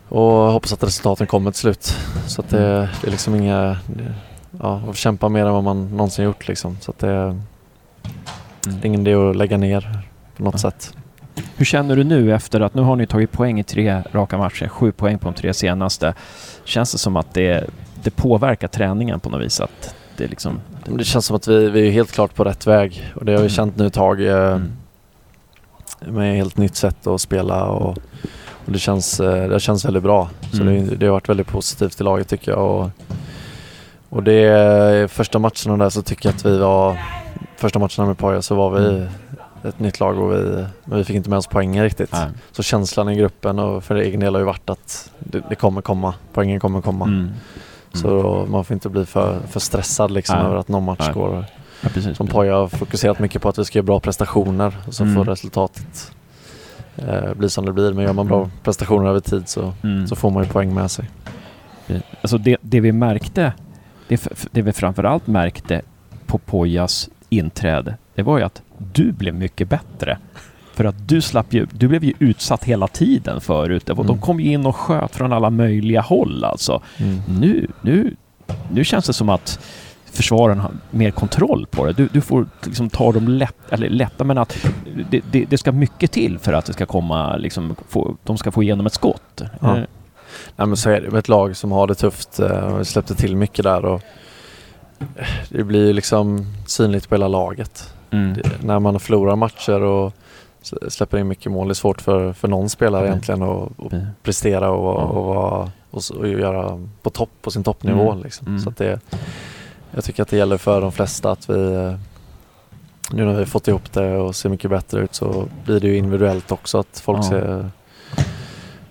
och hoppas att resultaten kommer till slut. Så att det, det är liksom inga... Ja, och kämpa mer än vad man någonsin gjort liksom. Så att det, det är ingen idé att lägga ner på något Ja. sätt. Hur känner du nu efter att nu har ni tagit poäng i tre raka matcher, sju poäng på de tre senaste. Känns det som att det, det påverkar träningen på något vis? Att det liksom... Det känns som att vi, vi är helt klart på rätt väg och det har vi Mm. känt nu ett tag eh, Mm. med ett helt nytt sätt att spela och, och det, känns, eh, det känns väldigt bra. Så Mm. det, det har varit väldigt positivt i laget tycker jag. Och, och det första matcherna där så tycker jag att vi var, första matcherna med Poja så var vi Mm. ett nytt lag och vi, men vi fick inte med oss poängen riktigt. Nej. Så känslan i gruppen och för egen del har ju varit att det, det kommer komma, poängen kommer komma. Mm. Så man får inte bli för, för stressad liksom Nej. över att någon match Nej. går Ja, precis. som Poja har fokuserat mycket på att vi ska göra bra prestationer och så Mm. får resultatet eh, bli som det blir. Men gör man bra Mm. prestationer över tid så, Mm. så får man ju poäng med sig. Alltså det, det vi märkte, det, det vi framförallt märkte på Pojas inträde, det var ju att du blev mycket bättre. För att du slapp ju, du blev ju utsatt hela tiden förut. Var- De Mm. kom ju in och sköt från alla möjliga håll alltså. Nu, nu, nu känns det som att försvaren har mer kontroll på det. Du, du får liksom ta dem lätt, eller lätta, men att det, det, det ska mycket till för att det ska komma, liksom, få, de ska få igenom ett skott. Ja. Nej men så är det med ett lag som har det tufft eh, och vi släppte till mycket där och det blir ju liksom synligt på hela laget. Mm. Det, när man förlorar matcher och släpper in mycket mål, det är svårt för, för någon spelare Mm. egentligen att, Mm. prestera och, och, och, och göra på topp, på sin toppnivå. Mm. Liksom. Mm. Så det, jag tycker att det gäller för de flesta att vi eh, nu när vi fått ihop det och ser mycket bättre ut så blir det ju individuellt också att folk ser,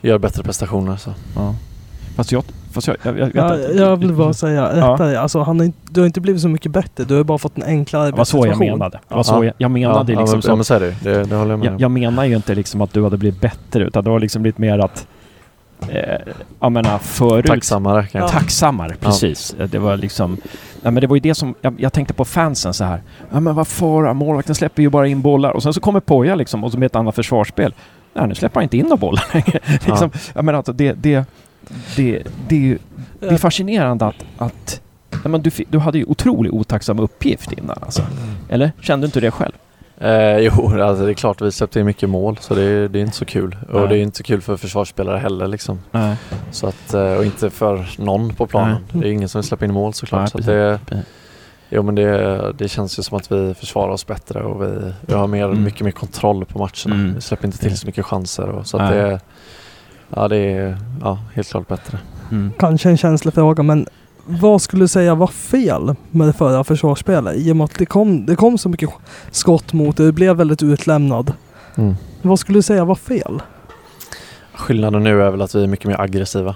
gör bättre prestationer. Så. Ja. Fast jag, fast jag, jag, jag Ja, jag vill bara säga, Ja. rätta dig. Alltså, han har inte, du har inte blivit så mycket bättre. Du har bara fått en enklare Det var så jag menade. Det var så jag, jag menade ja, liksom ja, så. ja, men så är det ju. det, det håller jag med om. jag, jag menar ju inte liksom att du hade blivit bättre utan det var liksom lite mer att eh, jag menar förut Tacksammare kanske. Tacksammare, precis. Det var liksom... Ja, men det var ju det som... Jag, jag tänkte på fansen så här. Ja men vad fara, målvakten släpper ju bara in bollar. Och sen så kommer Poja liksom och så med ett annat försvarsspel. Nej, nu släpper han inte in några bollar längre. liksom, Jag menar alltså det... det det, det, det är fascinerande att... att ja, men du, du hade ju otroligt otacksam uppgift innan alltså. Eller? Kände du inte det själv? Eh, jo, alltså det är klart vi släppte in mycket mål så det är, det är inte så kul. Nej. Och det är inte så kul för försvarsspelare heller liksom. Nej. Så att, eh, och inte för någon på planen. Nej. Det är ingen som vill släppa in mål såklart. Nej, så att det. Jo men det, det känns ju som att vi försvarar oss bättre och vi, vi har mer, Mm. mycket mer kontroll på matcherna. Mm. Vi släpper inte till så mycket chanser. Och, så att det, ja, det är ja, helt klart bättre. Mm. Kanske en känslig fråga, men vad skulle du säga var fel med det förra försvarsspelet? I och med att det kom, det kom så mycket skott mot dig, du blev väldigt utlämnad. Mm. Vad skulle du säga var fel? Skillnaden nu är väl att vi är mycket mer aggressiva.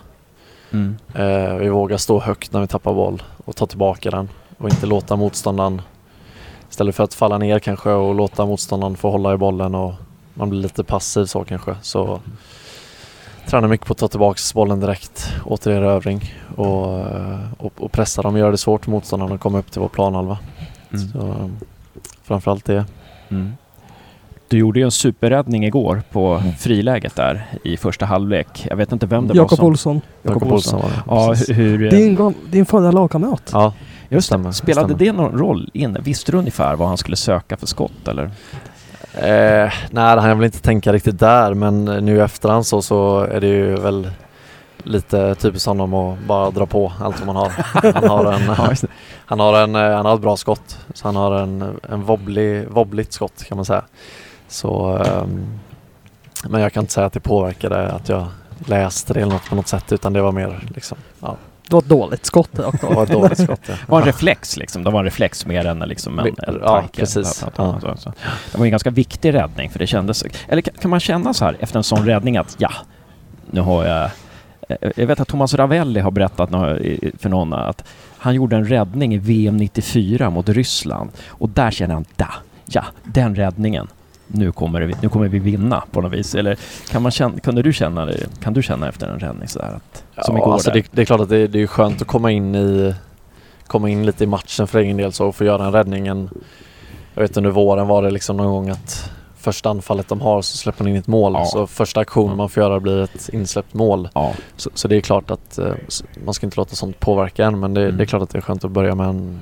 Mm. Eh, vi vågar stå högt när vi tappar boll och ta tillbaka den och inte låta motståndaren istället för att falla ner kanske och låta motståndaren få hålla i bollen och man blir lite passiv så kanske. Så tränar mycket på att ta tillbaka bollen direkt, åter i erövring och, och, och pressa dem, göra det svårt för motståndarna att komma upp till vår planhalva. Mm. Så, framförallt det. Mm. Du gjorde ju en superräddning igår på Mm. friläget där i första halvlek. Jag vet inte vem det Jakob var som... Olsson. Jakob Jakob Olsson var det. Ja, hur... hur Din, din förra lagkamrat. ja, just stämmer, det. Spelade stämmer. det någon roll inne? Visste du ungefär vad han skulle söka för skott eller? Eh, nej, han vill inte tänka riktigt där men nu i efterhand så, så är det ju väl lite typiskt honom att bara dra på allt som han har. Han har, en, han har, en, eh, han har ett bra skott. Så han har en, en wobbly, wobbligt skott kan man säga. Så, ehm, men jag kan inte säga att det påverkade att jag läste det eller något på något sätt utan det var mer liksom, ja, Det var ett dåligt skott rakt det var ett dåligt skott. Ja. Det var en reflex liksom. Det var en reflex mer än liksom en, en Ja, tanke. precis. Ja. Det var en ganska viktig räddning för det kändes... Eller kan man känna så här efter en sån räddning att ja, nu har jag... eh, Jag vet att Thomas Ravelli har berättat för någon att han gjorde en räddning i VM 94 mot Ryssland och där känner han da, ja, den räddningen. Nu kommer, det, nu kommer vi vinna på något vis. Eller kan, man känna, kunde du känna det, kan du känna efter en räddning sådär? Att, som ja, igår alltså det, det är klart att det, det är skönt att komma in i komma in lite i matchen för egen del så och få göra en räddning. En, jag vet under våren var det liksom någon gång att första anfallet de har så släpper man in ett mål. Ja. Så första aktionen man får göra blir ett insläppt mål. Ja, Så, så det är klart att eh, man ska inte låta sånt påverka en men det, Mm. det är klart att det är skönt att börja med en,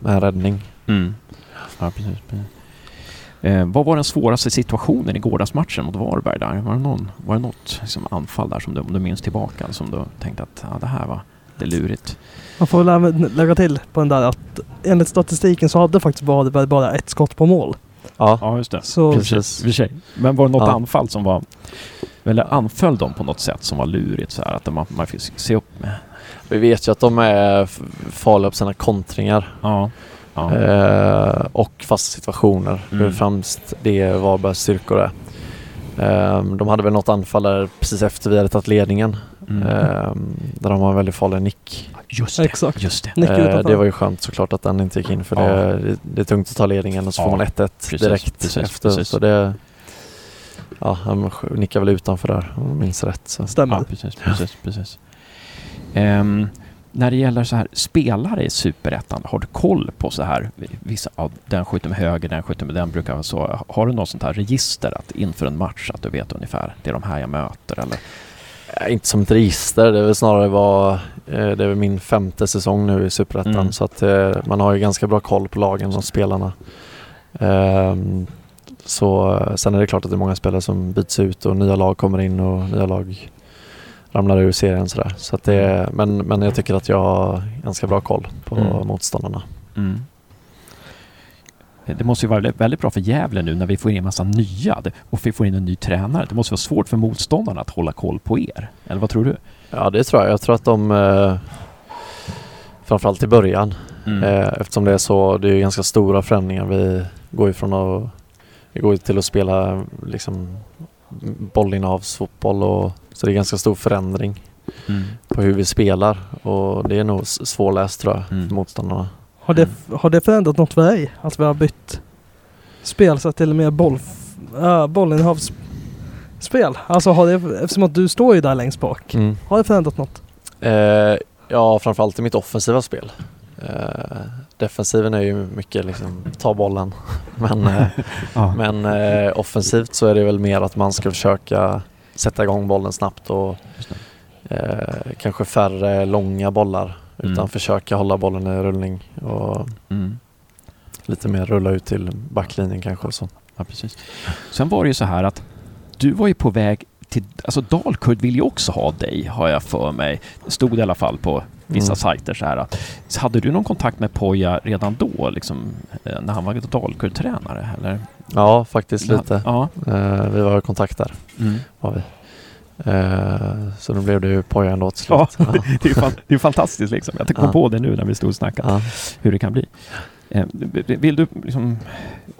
med en räddning. Mm. Ja, precis. precis. Eh, vad var den svåraste situationen i gårdagsmatchen mot Varberg där? Var det, någon, var det något liksom, anfall där som du, om du minns tillbaka som du tänkte att ja, det här var det lurigt? Man får väl lägga till på den där att enligt statistiken så hade faktiskt Varberg bara ett skott på mål. Ja, Ja, just det. Så Precis. Sig. Men var det något Ja. anfall som var... Eller anföll de på något sätt som var lurigt så här att man, man fick se upp med? vi vet ju att de är farliga på sina kontringar. Ja. Ja. Eh, och fasta situationer. Mm. främst det Varbergs styrkor är. Eh, de hade väl något anfall där precis efter vi hade tagit ledningen. Mm. Eh, där de har en väldigt farlig nick. just det. exakt. Just det. Eh, det var ju skönt såklart att den inte gick in för Ja. det, det, är tungt att ta ledningen och så Ja, får man 1-1 precis, direkt precis, efter. precis. Så det, ja, han nickar väl utanför där om jag minns rätt. Så. Stämmer. Ja, precis. precis, precis. Ehm, när det gäller så här spelare i Superettan, har du koll på så här vissa, ja, den skjuter med höger, den skjuter med den brukar vara så. Har du något sånt här register att inför en match att du vet ungefär det är de här jag möter eller? Inte som ett register, det är väl snarare var, eh, det är väl min femte säsong nu i Superettan Mm. så att eh, man har ju ganska bra koll på lagen och spelarna. Ehm, så sen är det klart att det är många spelare som byts ut och nya lag kommer in och nya lag ramlar ur serien sådär. Så att det, men, men jag tycker att jag har ganska bra koll på Mm. motståndarna. Mm. Det måste ju vara väldigt- bra för Gävle nu när vi får in en massa nya och vi får in en ny tränare. Det måste vara svårt för motståndarna att hålla koll på er. Eller vad tror du? Ja det tror jag. Jag tror att de eh, framförallt i början Mm. Eh, eftersom det är så, det är ju ganska stora förändringar. Vi går ju från att, vi går till att spela liksom bollinnehavsfotboll och så det är ganska stor förändring Mm. på hur vi spelar och det är nog svårläst tror jag Mm. för motståndarna. Har det, har det förändrat något för dig? Att vi har bytt spelsätt till mer boll, äh, bollinnehavsspel? Alltså har det, eftersom att du står ju där längst bak. Mm. Har det förändrat något? Eh, ja, framförallt i mitt offensiva spel. Eh, defensiven är ju mycket liksom ta bollen. Men, eh, Ja. men eh, offensivt så är det väl mer att man ska försöka sätta igång bollen snabbt och eh, kanske färre långa bollar. Utan Mm. försöka hålla bollen i rullning och Mm. lite mer rulla ut till backlinjen kanske. och Så. Ja, precis. Sen var det ju så här att du var ju på väg till... Alltså Dalkurd vill ju också ha dig, har jag för mig. Det stod i alla fall på vissa Mm. sajter så här. Så hade du någon kontakt med Poja redan då, liksom, eh, när han var Dalkurd-tränare? Eller? Ja, faktiskt lite. Ja. Eh, vi var i kontakt där. Mm. Var vi. Eh, så då blev det ju Poja ändå till Ja, slut. det är fan, det är fantastiskt liksom. Jag kom Ja. på det nu när vi stod och snackade, Ja. hur det kan bli. Vill du liksom...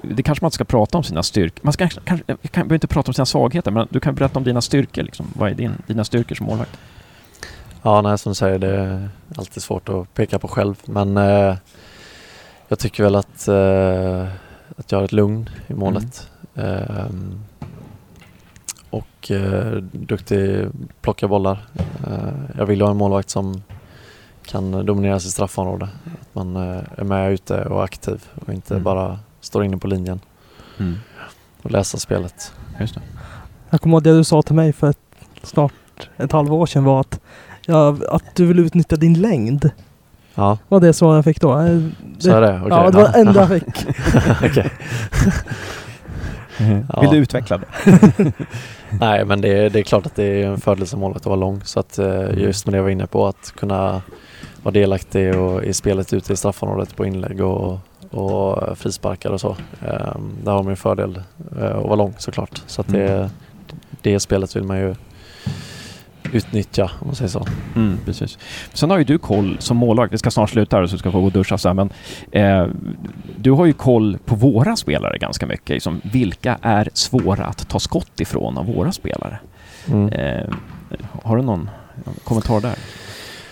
Det kanske man inte ska prata om sina styrkor. Man ska kanske, kan, behöver inte prata om sina svagheter, men du kan berätta om dina styrkor. Liksom. Vad är din, dina styrkor som målvakt? Ja, nej, som du säger, det är alltid svårt att peka på själv. Men eh, jag tycker väl att, eh, att jag har ett lugn i målet. Eh, och eh, duktig plocka bollar. Eh, jag vill ha en målvakt som kan dominera sitt straffområde. Att man eh, är med ute och aktiv och inte Mm. bara står inne på linjen Mm. och läser spelet. Just det. Jag kommer ihåg det du sa till mig för ett, snart ett halvår sedan var att, ja, att du vill utnyttja din längd. Ja, Var det så jag fick då? Eh, så är det. Okej. ja, det var det enda jag fick. Okej. Ja. Vill du utveckla det? Nej men det, det är klart att det är en fördel som målvakt att vara lång. Så att eh, just med det jag var inne på att kunna vara delaktig och i spelet ute i straffområdet på inlägg och, och frisparkar och så. Eh, där har man ju fördel eh, att vara lång såklart. Så att det, det spelet vill man ju utnyttja om man säger så. Mm, precis. Sen har ju du koll som målvakt, vi ska snart sluta här så du ska få gå och duscha sen, men eh, du har ju koll på våra spelare ganska mycket. Liksom, vilka är svåra att ta skott ifrån av våra spelare? Mm. Eh, har du någon kommentar där?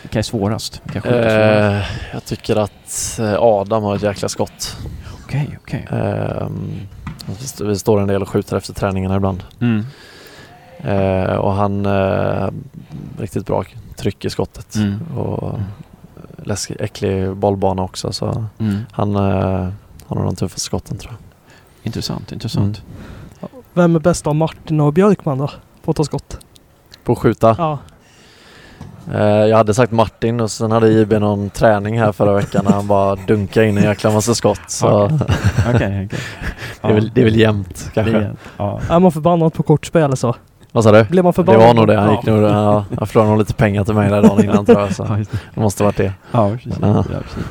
Vilka är svårast? Vilka skjuter svårast? Eh, jag tycker att eh, Adam har ett jäkla skott. Okej, okej. Eh, vi st- vi står en del och skjuter efter träningarna ibland. Mm. Eh, och han eh, riktigt bra tryck i skottet. Mm. Och läskig, äcklig bollbana också så Mm. han eh, har nog de tuffaste skotten tror jag. Intressant, intressant. Vem är bäst av Martin och Björkman då? På att ta skott? På att skjuta. Ja. Eh, jag hade sagt Martin och sen hade JB någon träning här förra veckan när han bara dunkade in en jäkla massa skott. Så Okej. Okej, okej. det, är väl, det är väl jämnt kanske. Det- Ja. Är man förbannad på kortspel så? Vad sa du? Blir man Det förbannad? var nog det. Han, Ja. gick nog, ja, han förlorade nog lite pengar till mig där dagen innan tror jag. Så det. det måste varit det. Ja, precis. Ja. Ja, precis.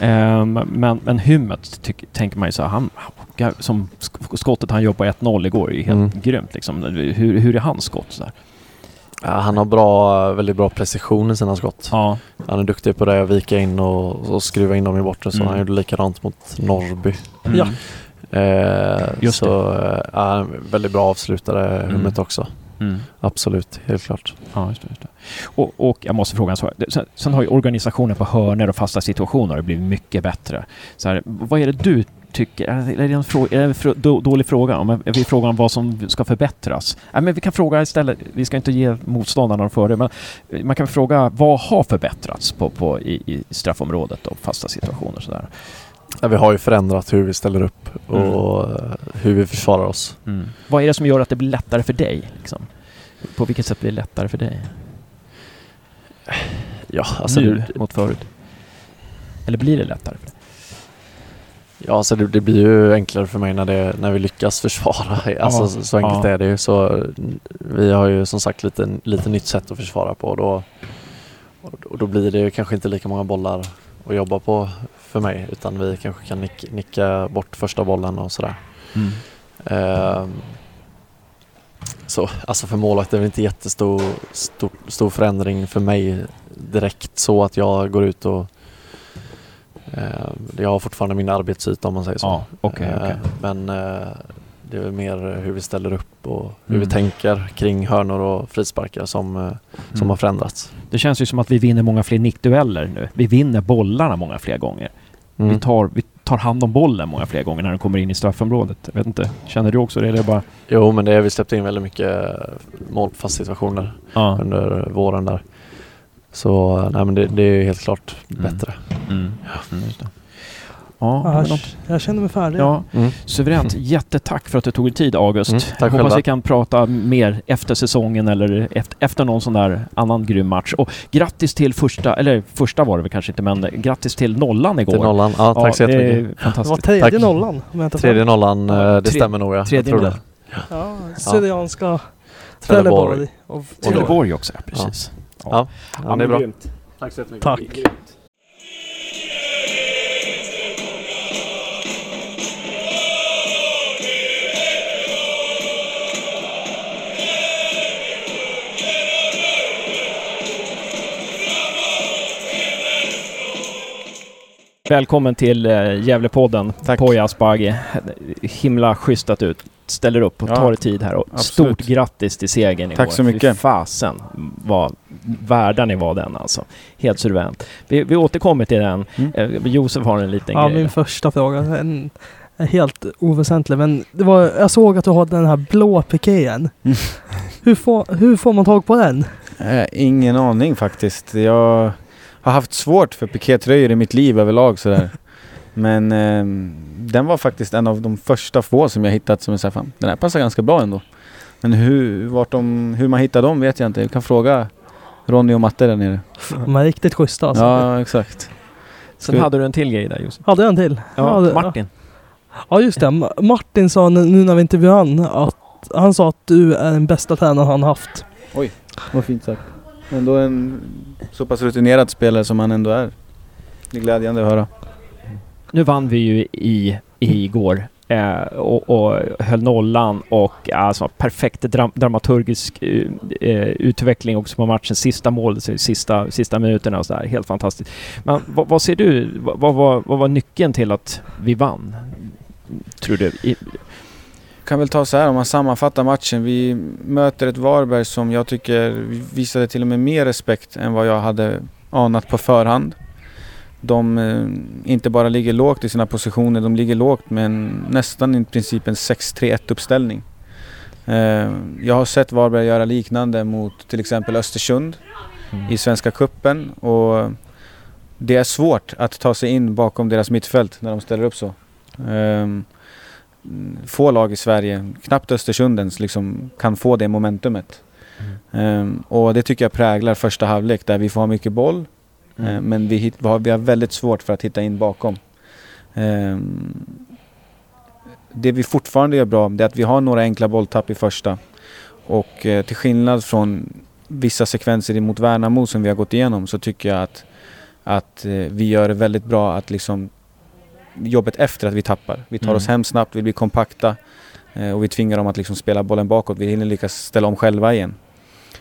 Ehm, men, men Hymmet tyck, tänker man ju så här, han, som sk- skottet han gör på 1-0 igår är ju helt Mm. grymt liksom. Hur, hur är hans skott så där? Ja, han har bra, väldigt bra precision i sina skott. Ja. Han är duktig på det, att vika in och, och skruva in dem i bortre. Så Mm. han gjorde likadant mot Norrby. Ja. Eh, Just så eh, väldigt bra avslutare, Mm. Hummet också. Mm. Absolut, helt klart. Ja, just det. Just det. Och, och jag måste fråga en sak. Sen, sen har ju organisationen på hörnor och fasta situationer blivit mycket bättre. Så här, vad är det du tycker? Är det en, frå, är det en då, dålig fråga? Om vi frågar om vad som ska förbättras. Nej, men vi kan fråga istället, vi ska inte ge motståndarna före, men man kan fråga vad har förbättrats på, på, i, i straffområdet och fasta situationer och sådär? Ja, vi har ju förändrat hur vi ställer upp och eh, hur vi försvarar oss. Mm. Vad är det som gör att det blir lättare för dig? Liksom? På vilket sätt blir det lättare för dig? Ja, alltså nu det, mot förut? Eller blir det lättare för dig? ja, alltså det, det blir ju enklare för mig när, det, när vi lyckas försvara. Alltså, Ja, så, så enkelt ja. är det ju. Så, mm, vi har ju som sagt lite, lite nytt sätt att försvara på. Och då, och då blir det ju kanske inte lika många bollar att jobba på för mig. Utan vi kanske kan nick, nicka bort första bollen och sådär. Mm. Ehm, så alltså för målvakt är det inte jättestor stor, stor förändring för mig direkt så att jag går ut och ehm, jag har fortfarande min arbetsyta om man säger så. Okej, Ehm, okej. Men eh, det är väl mer hur vi ställer upp och hur Mm. vi tänker kring hörnor och frisparkar som, eh, som Mm. har förändrats. Det känns ju som att vi vinner många fler nickdueller nu. Vi vinner bollarna många fler gånger. Mm. Vi, tar, vi tar hand om bollen många fler gånger när den kommer in i straffområdet. Jag vet inte, känner du också det? Eller bara... Jo men det är, vi släppte in väldigt mycket målfast situationer Ja. under våren där. Så nej men det, det är helt klart Mm. bättre. Mm. Mm, just det. Ja, Ja, men jag, jag känner mig färdig. ja, Mm. suveränt. Jättetack för att du tog dig tid August. Mm, tack Hoppas själva. vi kan prata mer efter säsongen eller efter, efter någon sån där annan grym match. Och grattis till första, eller första var det väl kanske inte, men grattis till nollan igår. Till nollan. Ja, tack så det jättemycket. Det var tredje Tack. nollan om jag inte Tredje nollan, Ja, eh, det tre- stämmer nog ja. tredje jag tror det. Ja, Syrianska Trelleborg. Trelleborg. Och- Trelleborg också, ja, precis. Ja, ja, det är bra. Tack så jättemycket. Tack. Välkommen till uh, Gävlepodden, Tack. Poya Asbaghi. Himla schysst att du ställer upp och Ja, tar dig tid här. Och absolut. stort grattis till segern Tack igår. så mycket. Fy fasen vad värda ni var den alltså. Helt suveränt. Vi, vi återkommer till den. Mm. Eh, Josef har en liten Ja, grej. min första fråga. En, är helt oväsentlig. Men det var, jag såg att du hade den här blå pikén. Mm. Hur, får, hur får man tag på den? Eh, ingen aning faktiskt. Jag har haft svårt för pikétröjor i mitt liv överlag sådär. Men ehm, den var faktiskt en av de första få som jag hittat som är såhär, fan, den här passar ganska bra ändå. Men hur, vart de, hur man hittar dem vet jag inte. Jag kan fråga Ronny och Matte där nere. De är riktigt schyssta alltså. Ja, exakt. Sen Ska- hade du en till grej där Josef. Hade jag en till? Ja, det- Martin. Ja just det. Ma- Martin sa nu när vi intervjuade han att han sa att du är den bästa tränaren han haft. Vad fint sagt. Ändå en så pass rutinerad spelare som han ändå är. Det är glädjande att höra. Nu vann vi ju i, igår eh, och, och höll nollan och alltså perfekt dram, dramaturgisk eh, eh, utveckling också på matchens sista mål, så sista, sista minuterna och sådär. Helt fantastiskt. Men vad, vad ser du? Vad, vad var nyckeln till att vi vann? Tror du? I, kan väl ta så här om man sammanfattar matchen. Vi möter ett Varberg som jag tycker visade till och med mer respekt än vad jag hade anat på förhand. De eh, inte bara ligger lågt i sina positioner, de ligger lågt med en, nästan i princip en 6-3-1 uppställning. Eh, jag har sett Varberg göra liknande mot till exempel Östersund Mm. i Svenska Kuppen och det är svårt att ta sig in bakom deras mittfält när de ställer upp så. Ehm, få lag i Sverige, knappt Östersund ens, liksom, kan få det momentumet. Ehm, och det tycker jag präglar första halvlek där vi får ha mycket boll Mm. eh, men vi, hit, vi, har, vi har väldigt svårt för att hitta in bakom. Ehm, det vi fortfarande gör bra det är att vi har några enkla bolltapp i första. Och eh, till skillnad från vissa sekvenser mot Värnamo som vi har gått igenom så tycker jag att, att eh, vi gör det väldigt bra att liksom jobbet efter att vi tappar. Vi tar Mm. oss hem snabbt, vi blir kompakta eh, och vi tvingar dem att liksom spela bollen bakåt. Vi hinner lyckas ställa om själva igen.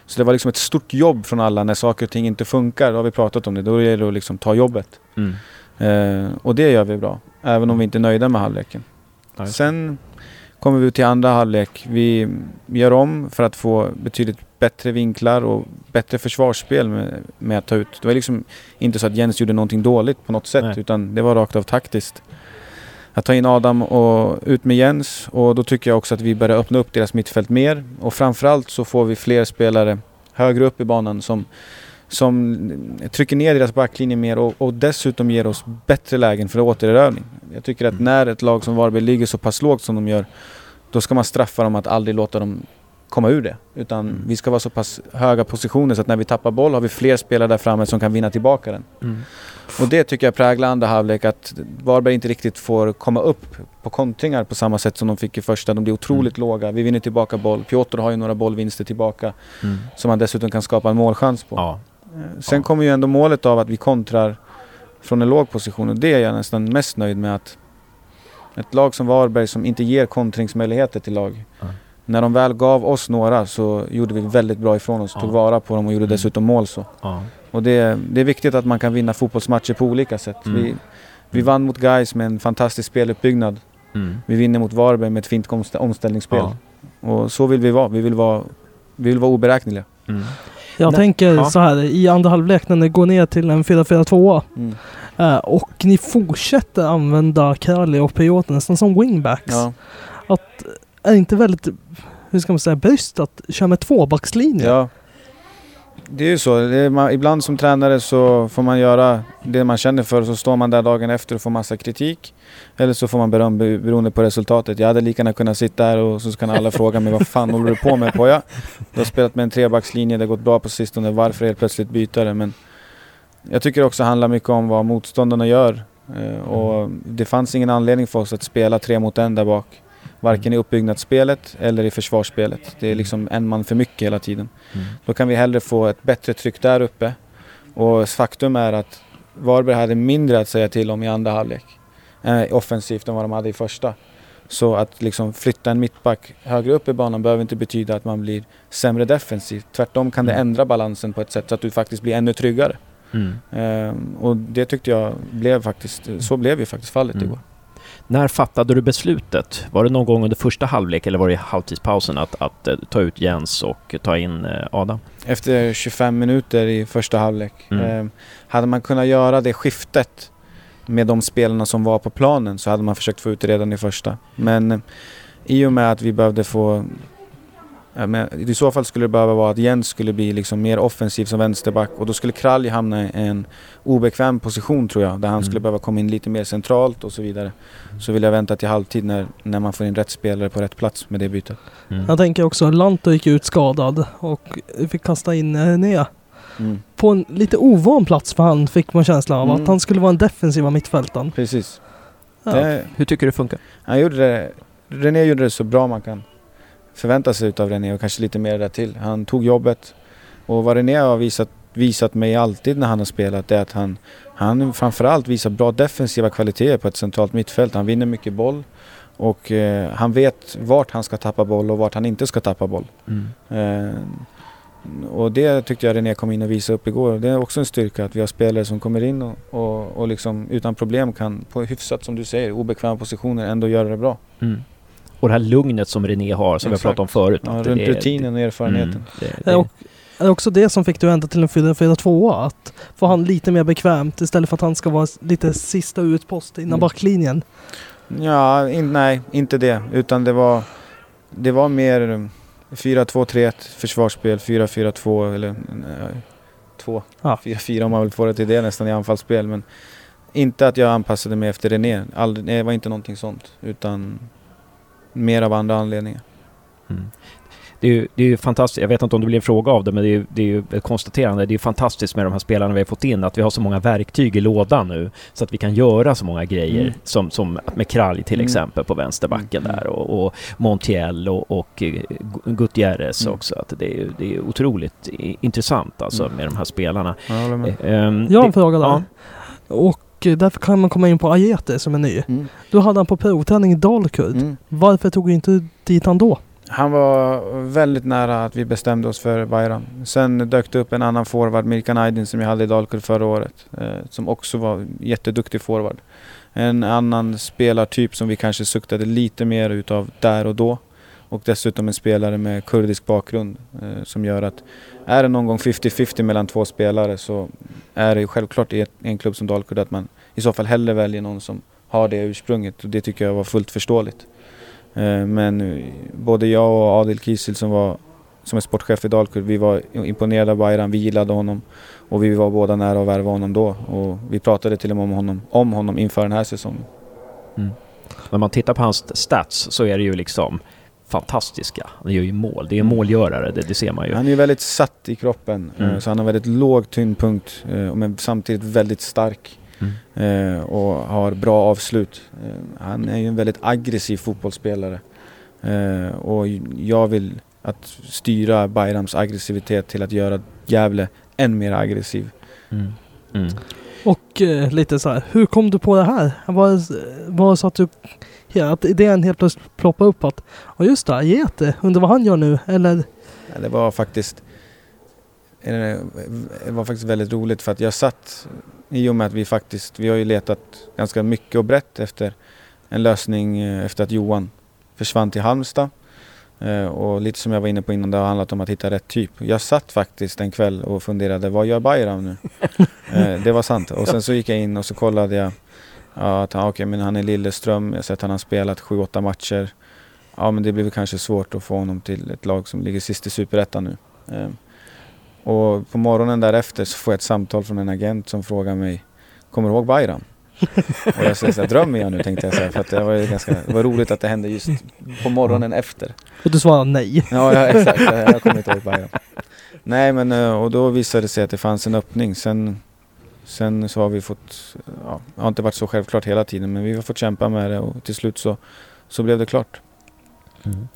Så det var liksom ett stort jobb från alla när saker och ting inte funkar. Då har vi pratat om det. Då gäller det att liksom ta jobbet. Mm. Eh, och det gör vi bra. Även om vi inte är nöjda med halvleken. Det. Sen kommer vi till andra halvlek. Vi gör om för att få betydligt bättre vinklar och bättre försvarsspel med, med att ta ut. Det var liksom inte så att Jens gjorde någonting dåligt på något sätt Nej. utan det var rakt av taktiskt. Att ta in Adam och ut med Jens och då tycker jag också att vi börjar öppna upp deras mittfält mer och framförallt så får vi fler spelare högre upp i banan som, som trycker ner deras backlinje mer och, och dessutom ger oss bättre lägen för återerövring. Jag tycker att Mm. när ett lag som Varberg ligger så pass lågt som de gör då ska man straffa dem att aldrig låta dem komma ur det. Utan Mm. vi ska vara så pass höga positioner så att när vi tappar boll har vi fler spelare där framme som kan vinna tillbaka den. Mm. Och det tycker jag präglar andra halvlek att Varberg inte riktigt får komma upp på kontringar på samma sätt som de fick i första. De blir otroligt låga. Vi vinner tillbaka boll. Piotr har ju några bollvinster tillbaka Mm. som han dessutom kan skapa en målchans på. Ja. Eh, Sen Ja. kommer ju ändå målet av att vi kontrar från en låg position och det är jag nästan mest nöjd med att ett lag som Varberg som inte ger kontringsmöjligheter till lag. Ja. När de väl gav oss några så gjorde vi väldigt bra ifrån oss, Ja. tog vara på dem och gjorde Mm. dessutom mål så. Ja. Och det, det är viktigt att man kan vinna fotbollsmatcher på olika sätt. Mm. Vi, vi vann mot Gais med en fantastisk speluppbyggnad. Mm. Vi vinner mot Varberg med ett fint omstä- omställningsspel. Ja. Och så vill vi vara. Vi vill vara, vi vill vara oberäkneliga. Mm. Jag Nej, tänker ja. så här i andra halvlek när det går ner till en 4-4-2 Mm. eh, och ni fortsätter använda Kralj och Piotr nästan som wingbacks. Ja. Är det inte väldigt, hur ska man säga, bryskt att köra med tvåbackslinje? Ja. Det är ju så. Det är man, ibland som tränare så får man göra det man känner för så står man där dagen efter och får massa kritik. Eller så får man beröm beroende på resultatet. Jag hade lika gärna kunnat sitta här och så kan alla fråga mig vad fan håller du på med Poja? Du har spelat med en trebackslinje, det har gått bra på sistone. Varför helt plötsligt byta det? Men jag tycker också det handlar mycket om vad motståndarna gör. Eh, och det fanns ingen anledning för oss att spela tre mot en där bak. Varken i uppbyggnadsspelet eller i försvarsspelet. Det är liksom en man för mycket hela tiden. Mm. Då kan vi hellre få ett bättre tryck där uppe. Och faktum är att Varberg hade mindre att säga till om i andra halvlek. Eh, offensivt än vad de hade i första. Så att liksom flytta en mittback högre upp i banan behöver inte betyda att man blir sämre defensivt. Tvärtom kan det Mm. ändra balansen på ett sätt så att du faktiskt blir ännu tryggare. Mm. Ehm, och det tyckte jag blev faktiskt, så blev ju faktiskt fallet Mm. igår. När fattade du beslutet? Var det någon gång under första halvlek eller var det i halvtidspausen att, att eh, ta ut Jens och ta in eh, Adam? Efter 25 minuter i första halvlek. Mm. Ehm, hade man kunnat göra det skiftet med de spelarna som var på planen så hade man försökt få ut det redan i första. Men eh, i och med att vi behövde få men I så fall skulle det behöva vara att Jens skulle bli liksom mer offensiv som vänsterback och då skulle Kralj hamna i en obekväm position tror jag. Där han Mm. skulle behöva komma in lite mer centralt och så vidare. Så vill jag vänta till halvtid när, när man får in rätt spelare på rätt plats med det bytet. Mm. Jag tänker också, Lanto gick ut skadad och fick kasta in René. Mm. På en lite ovan plats för han fick man känslan av Mm. att han skulle vara en defensiva mittfältaren. Precis. Ja. Det, Hur tycker du det funkar? han gjorde det, René gjorde det så bra man kan förvänta sig utav René och kanske lite mer där till. Han tog jobbet och vad René har visat, visat mig alltid när han har spelat är att han, han framförallt visar bra defensiva kvaliteter på ett centralt mittfält. Han vinner mycket boll och eh, han vet vart han ska tappa boll och vart han inte ska tappa boll. Eh, och det tyckte jag René kom in och visade upp igår. Det är också en styrka att vi har spelare som kommer in och, och, och liksom utan problem kan på hyfsat som du säger obekväma positioner ändå göra det bra. Mm. Och det här lugnet som René har, som vi har Exakt. pratat om förut. Ja, runt är- rutinen och erfarenheten. Mm, det, Det det, är och- är det också det som fick dig att ändra till en 4-4-2 Att få han lite mer bekvämt istället för att han ska vara lite sista utpost innan Mm. backlinjen. Ja, in, nej, inte det. Utan det var, det var mer um, 4-2-3-1 försvarsspel, 4-4-2 eller nej, 2. Ja. 4-4 om man vill få det till det nästan i anfallsspel. Men inte att jag anpassade mig efter René. Aldrig, det var inte någonting sånt. Utan mer av andra anledningar. mm. det, är ju, det är ju fantastiskt. Jag vet inte om det blir en fråga av det, men det är, ju- det är ju ett konstaterande. Det är ju fantastiskt med de här spelarna vi har fått in, att vi har så många verktyg i lådan nu, så att vi kan göra så många grejer, Mm. som, som med Kralj till Mm. exempel på vänsterbacken Mm. där, och, och Montiel och, och eh, Gutierrez Mm. också. Att det, är, det är otroligt intressant alltså Mm. med de här spelarna. Jag. Eh, ehm, Jag har en det- fråga där. ja. Och eh, därför kan man komma in på Ajete som är ny. Mm. Du hade han på provträning i Dalkurd. Mm. Varför tog du inte dit han då? Han var väldigt nära att vi bestämde oss för Bayram. Sen dök det upp en annan forward, Mirkan Aydin, som jag hade i Dalkurd förra året. Eh, som också var jätteduktig forward. En annan spelartyp som vi kanske suktade lite mer utav där och då. Och dessutom en spelare med kurdisk bakgrund. Eh, som gör att är det någon gång 50-50 mellan två spelare så är det ju självklart i en klubb som Dalkurd att man i så fall hellre väljer någon som har det ursprunget. Och det tycker jag var fullt förståeligt. Eh, men eh, både jag och Adil Kisil som, var, som är sportchef i Dalkurd, vi var imponerade av Bayram, vi gillade honom och vi var båda nära att värva honom då. Och vi pratade till och med om honom, om honom inför den här säsongen. Mm. När man tittar på hans stats så är det ju liksom fantastiska. Han gör ju mål. Det är en Mm. målgörare, det, det ser man ju. Han är ju väldigt satt i kroppen, eh, Mm. så han har väldigt låg tyngdpunkt eh, men samtidigt väldigt stark. Mm. eh, och har bra avslut. Han är ju en väldigt aggressiv fotbollsspelare. Och jag vill att styra Bayrams aggressivitet till att göra Gävle än mer aggressiv. Mm. Mm. Och eh, lite så här, hur kom du på det här? Var, var det så att du... Ja, att idén helt plötsligt ploppade upp att Ja just det, Ajete, undrar vad han gör nu? Eller Ja, Det var faktiskt eh, det var faktiskt väldigt roligt för att jag satt i och med att vi faktiskt, vi har ju letat ganska mycket och brett efter en lösning eh, efter att Johan försvann till Halmstad. Eh, Och lite som jag var inne på innan, det har handlat om att hitta rätt typ. Jag satt faktiskt en kväll och funderade, vad gör Bayram nu? Det var sant. Och sen så gick jag in och så kollade jag ja, att han, okay, men han är Lilleström, jag har sett att han har spelat 7-8 matcher. Ja men det blir väl kanske svårt att få honom till ett lag som ligger sist i Superettan nu. Eh, Och på morgonen därefter så får jag ett samtal från en agent som frågar mig Kommer du ihåg Bayram? och jag säger såhär, drömmer jag nu tänkte jag säga för att det var ju ganska, det var roligt att det hände just på morgonen efter. och du svarar nej. Ja, ja exakt, jag, jag kommer inte ihåg Bayram. Nej men eh, och då visade det sig att det fanns en öppning. Sen, sen så har vi fått, ja, det har inte varit så självklart hela tiden men vi har fått kämpa med det och till slut så, så blev det klart. Mm.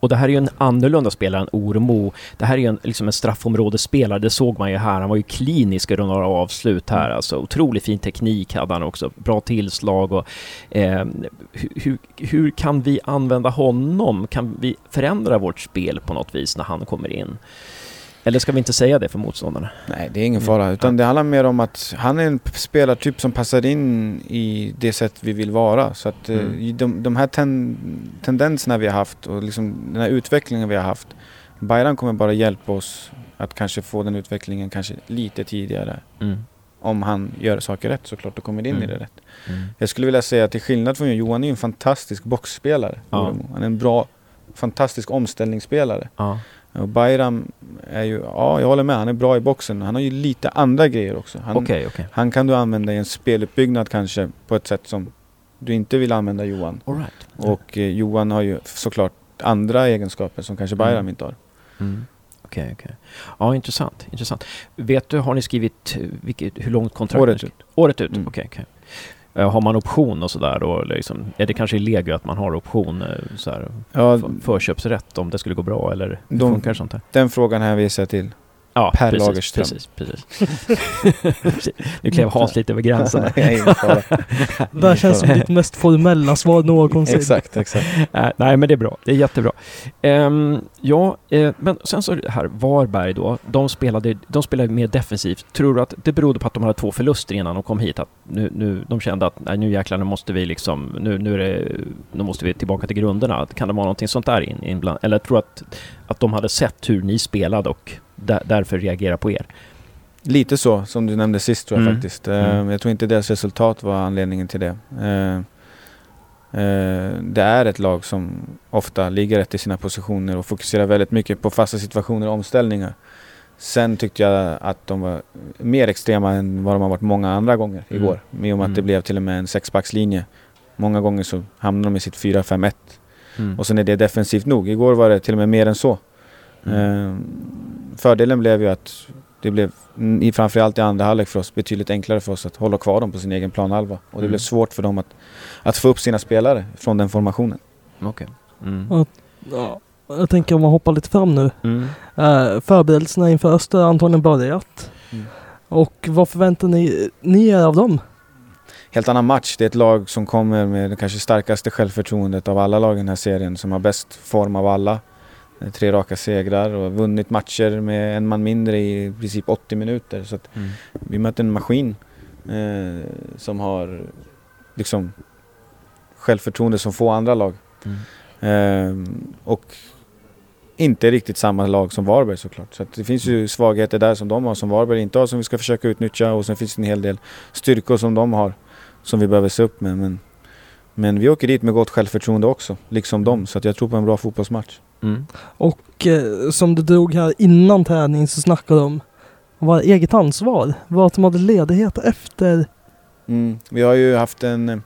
Och det här är ju en annorlunda spelare än Ormo. Det här är ju en, liksom en straffområdesspelare, det såg man ju här. Han var ju klinisk i några avslut här alltså. Otroligt fin teknik hade han också, bra tillslag och eh, hur, hur kan vi använda honom? Kan vi förändra vårt spel på något vis när han kommer in? Eller ska vi inte säga det för motståndarna? Nej, det är ingen Mm. fara. Utan det handlar mer om att han är en spelartyp som passar in i det sätt vi vill vara. Så att eh, Mm. de, de här ten, tendenserna vi har haft och liksom den här utvecklingen vi har haft. Bayram kommer bara hjälpa oss att kanske få den utvecklingen kanske lite tidigare. Mm. om han gör saker rätt såklart, då kommer in Mm. i det rätt. Mm. Jag skulle vilja säga att till skillnad från Johan är en fantastisk boxspelare. Ja. Han är en bra, fantastisk omställningsspelare. Ja. Och Bayram är ju, ja jag håller med, han är bra i boxen. Han har ju lite andra grejer också. Han, Okej, okej. han kan du använda i en speluppbyggnad kanske på ett sätt som du inte vill använda Johan. All right. Och eh, Johan har ju såklart andra egenskaper som kanske Bayram Mm. inte har. Mm. Okej, okej. Ja, intressant. intressant. Vet du, har ni skrivit eh, vilket, hur långt kontrakt? Året ni- Året ut? Mm. Okej, okej. Eh, Har man option och sådär då? Liksom, är det kanske i legio att man har option, eh, så här, Ja, för- förköpsrätt om det skulle gå bra eller De- funkar sånt här? den frågan hänvisar jag till. Ja, Per precis, Lagerström. Precis, precis. nu klev Hans lite över gränsen. Det här känns som ditt mest formella svar någonsin. exakt, exakt. Nej, nej, men det är bra. Det är jättebra. Ehm, ja, eh, men sen så här, Varberg då. De spelade, de spelade mer defensivt. Tror du att det berodde på att de hade två förluster innan de kom hit? Att nu, nu, de kände att nej, nu jäklar, nu måste vi liksom, nu, nu, är det, nu måste vi tillbaka till grunderna. Kan det vara någonting sånt där in, inbland? Eller tror du att, att de hade sett hur ni spelade och därför reagerar på er? Lite så, som du nämnde sist tror jag Mm. faktiskt. Mm. Jag tror inte deras resultat var anledningen till det. Eh, eh, Det är ett lag som ofta ligger rätt i sina positioner och fokuserar väldigt mycket på fasta situationer och omställningar. Sen tyckte jag att de var mer extrema än vad de har varit många andra gånger Mm. igår. I och med att det Mm. blev till och med en sexbackslinje. Många gånger så hamnar de i sitt 4-5-1 Mm. och sen är det defensivt nog. Igår var det till och med mer än så. Mm. Eh, fördelen blev ju att det blev, mm, framförallt i andra halvlek för oss, betydligt enklare för oss att hålla kvar dem på sin egen planhalva. Och det Mm. blev svårt för dem att, att få upp sina spelare från den formationen. Okej. Mm. Ja. Ja, jag tänker om man hoppar lite fram nu. Mm. Uh, förberedelserna inför Öster har antagligen börjat. Mm. Och vad förväntar ni, ni er av dem? Helt annan match. Det är ett lag som kommer med det kanske starkaste självförtroendet av alla lag i den här serien. Som har bäst form av alla. Eh, Tre raka segrar och vunnit matcher med en man mindre i princip 80 minuter. Så Mm. Vi möter en maskin eh, som har liksom självförtroende som få andra lag. Mm. Eh, och inte riktigt samma lag som Varberg såklart. Så att det finns ju svagheter där som de har, som Varberg inte har, som vi ska försöka utnyttja. Och sen finns det en hel del styrkor som de har, som vi behöver se upp med. Men, men vi åker dit med gott självförtroende också, liksom dem. Så att jag tror på en bra fotbollsmatch. Mm. Och eh, som du drog här innan träning så snackade de om vad eget ansvar. Att de hade ledighet efter. Mm. Vi har ju haft en,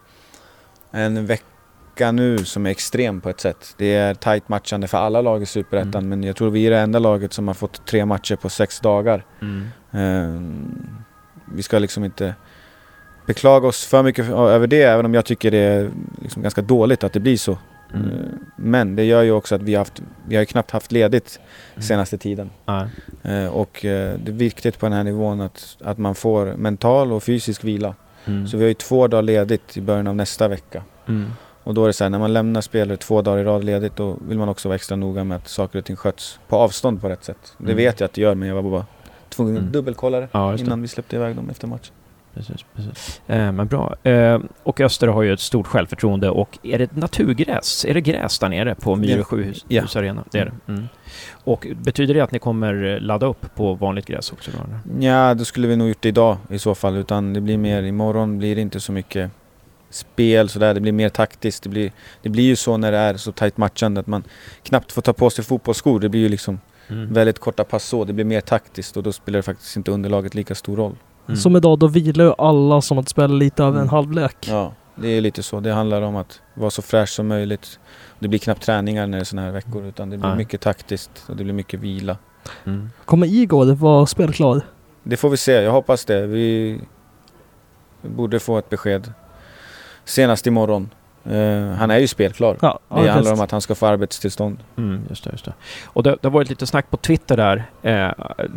en vecka nu som är extrem på ett sätt. Det är tajt matchande för alla lag i Superettan Mm. men jag tror vi är det enda laget som har fått tre matcher på sex dagar. Mm. Ehm, vi ska liksom inte beklaga oss för mycket över det även om jag tycker det är liksom ganska dåligt att det blir så. Mm. Ehm, Men det gör ju också att vi har, haft, vi har knappt haft ledigt Mm. senaste tiden. Ehm, Och eh, det är viktigt på den här nivån att, att man får mental och fysisk vila. Mm. Så vi har ju två dagar ledigt i början av nästa vecka. Mm. Och då är det så här, när man lämnar spelare två dagar i rad ledigt då vill man också vara extra noga med att saker och ting sköts på avstånd på rätt sätt. Det Mm. vet jag att det gör men jag var bara tvungen Mm. att dubbelkolla det Ja, just det. innan vi släppte iväg dem efter matchen. Precis, precis. Eh, men bra. Eh, och Öster har ju ett stort självförtroende och är det naturgräs? Är det gräs där nere på Myre sjuhus Ja. arena? Det är det. Mm. Och betyder det att ni kommer ladda upp på vanligt gräs också? Då? Ja, då skulle vi nog gjort det idag i så fall. Utan det blir mer, imorgon blir det inte så mycket spel sådär. Det blir mer taktiskt. Det blir, det blir ju så när det är så tajt matchande att man knappt får ta på sig fotbollsskor. Det blir ju liksom Mm. väldigt korta pass så. Det blir mer taktiskt och då spelar det faktiskt inte underlaget lika stor roll. Mm. Som idag, då vilar ju alla som att spela lite över en Mm. halvlek. Ja, det är lite så. Det handlar om att vara så fräsch som möjligt. Det blir knappt träningar när det är sådana här veckor utan det blir Nej. mycket taktiskt och det blir mycket vila. Mm. Kommer Igor vara spelklar? Det får vi se, jag hoppas det. Vi borde få ett besked senast imorgon. Eh, han är ju spelklar. Ja, Det ja, handlar om att han ska få arbetstillstånd. Mm, just det, just det. Och det, det har varit lite snack på Twitter där. Eh,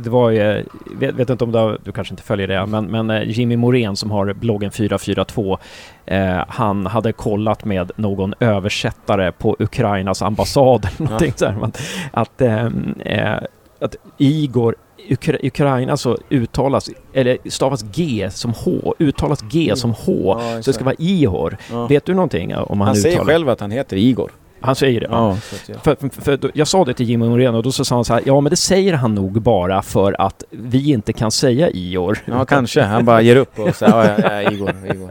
det var ju, vet, vet inte om du, har- du kanske inte följer det, men, men eh, Jimmy Morén som har bloggen 442, eh, han hade kollat med någon översättare på Ukrainas ambassad eller någonting så här, att, eh, att Igor Ukra Ukraina så uttalas, eller stavas G som H, uttalas G som H, så det ska vara Ihor. Ja. Vet du någonting om han, Han säger uttalar? själv att han heter Igor. Han säger det? Ja, jag, För, för, för, då- jag sa det till Jimmy Moreno och då så sa han så här, ja men det säger han nog bara för att vi inte kan säga Ior. ja kanske. Han bara ger upp och säger ja, ja, ja, Igor, Igor.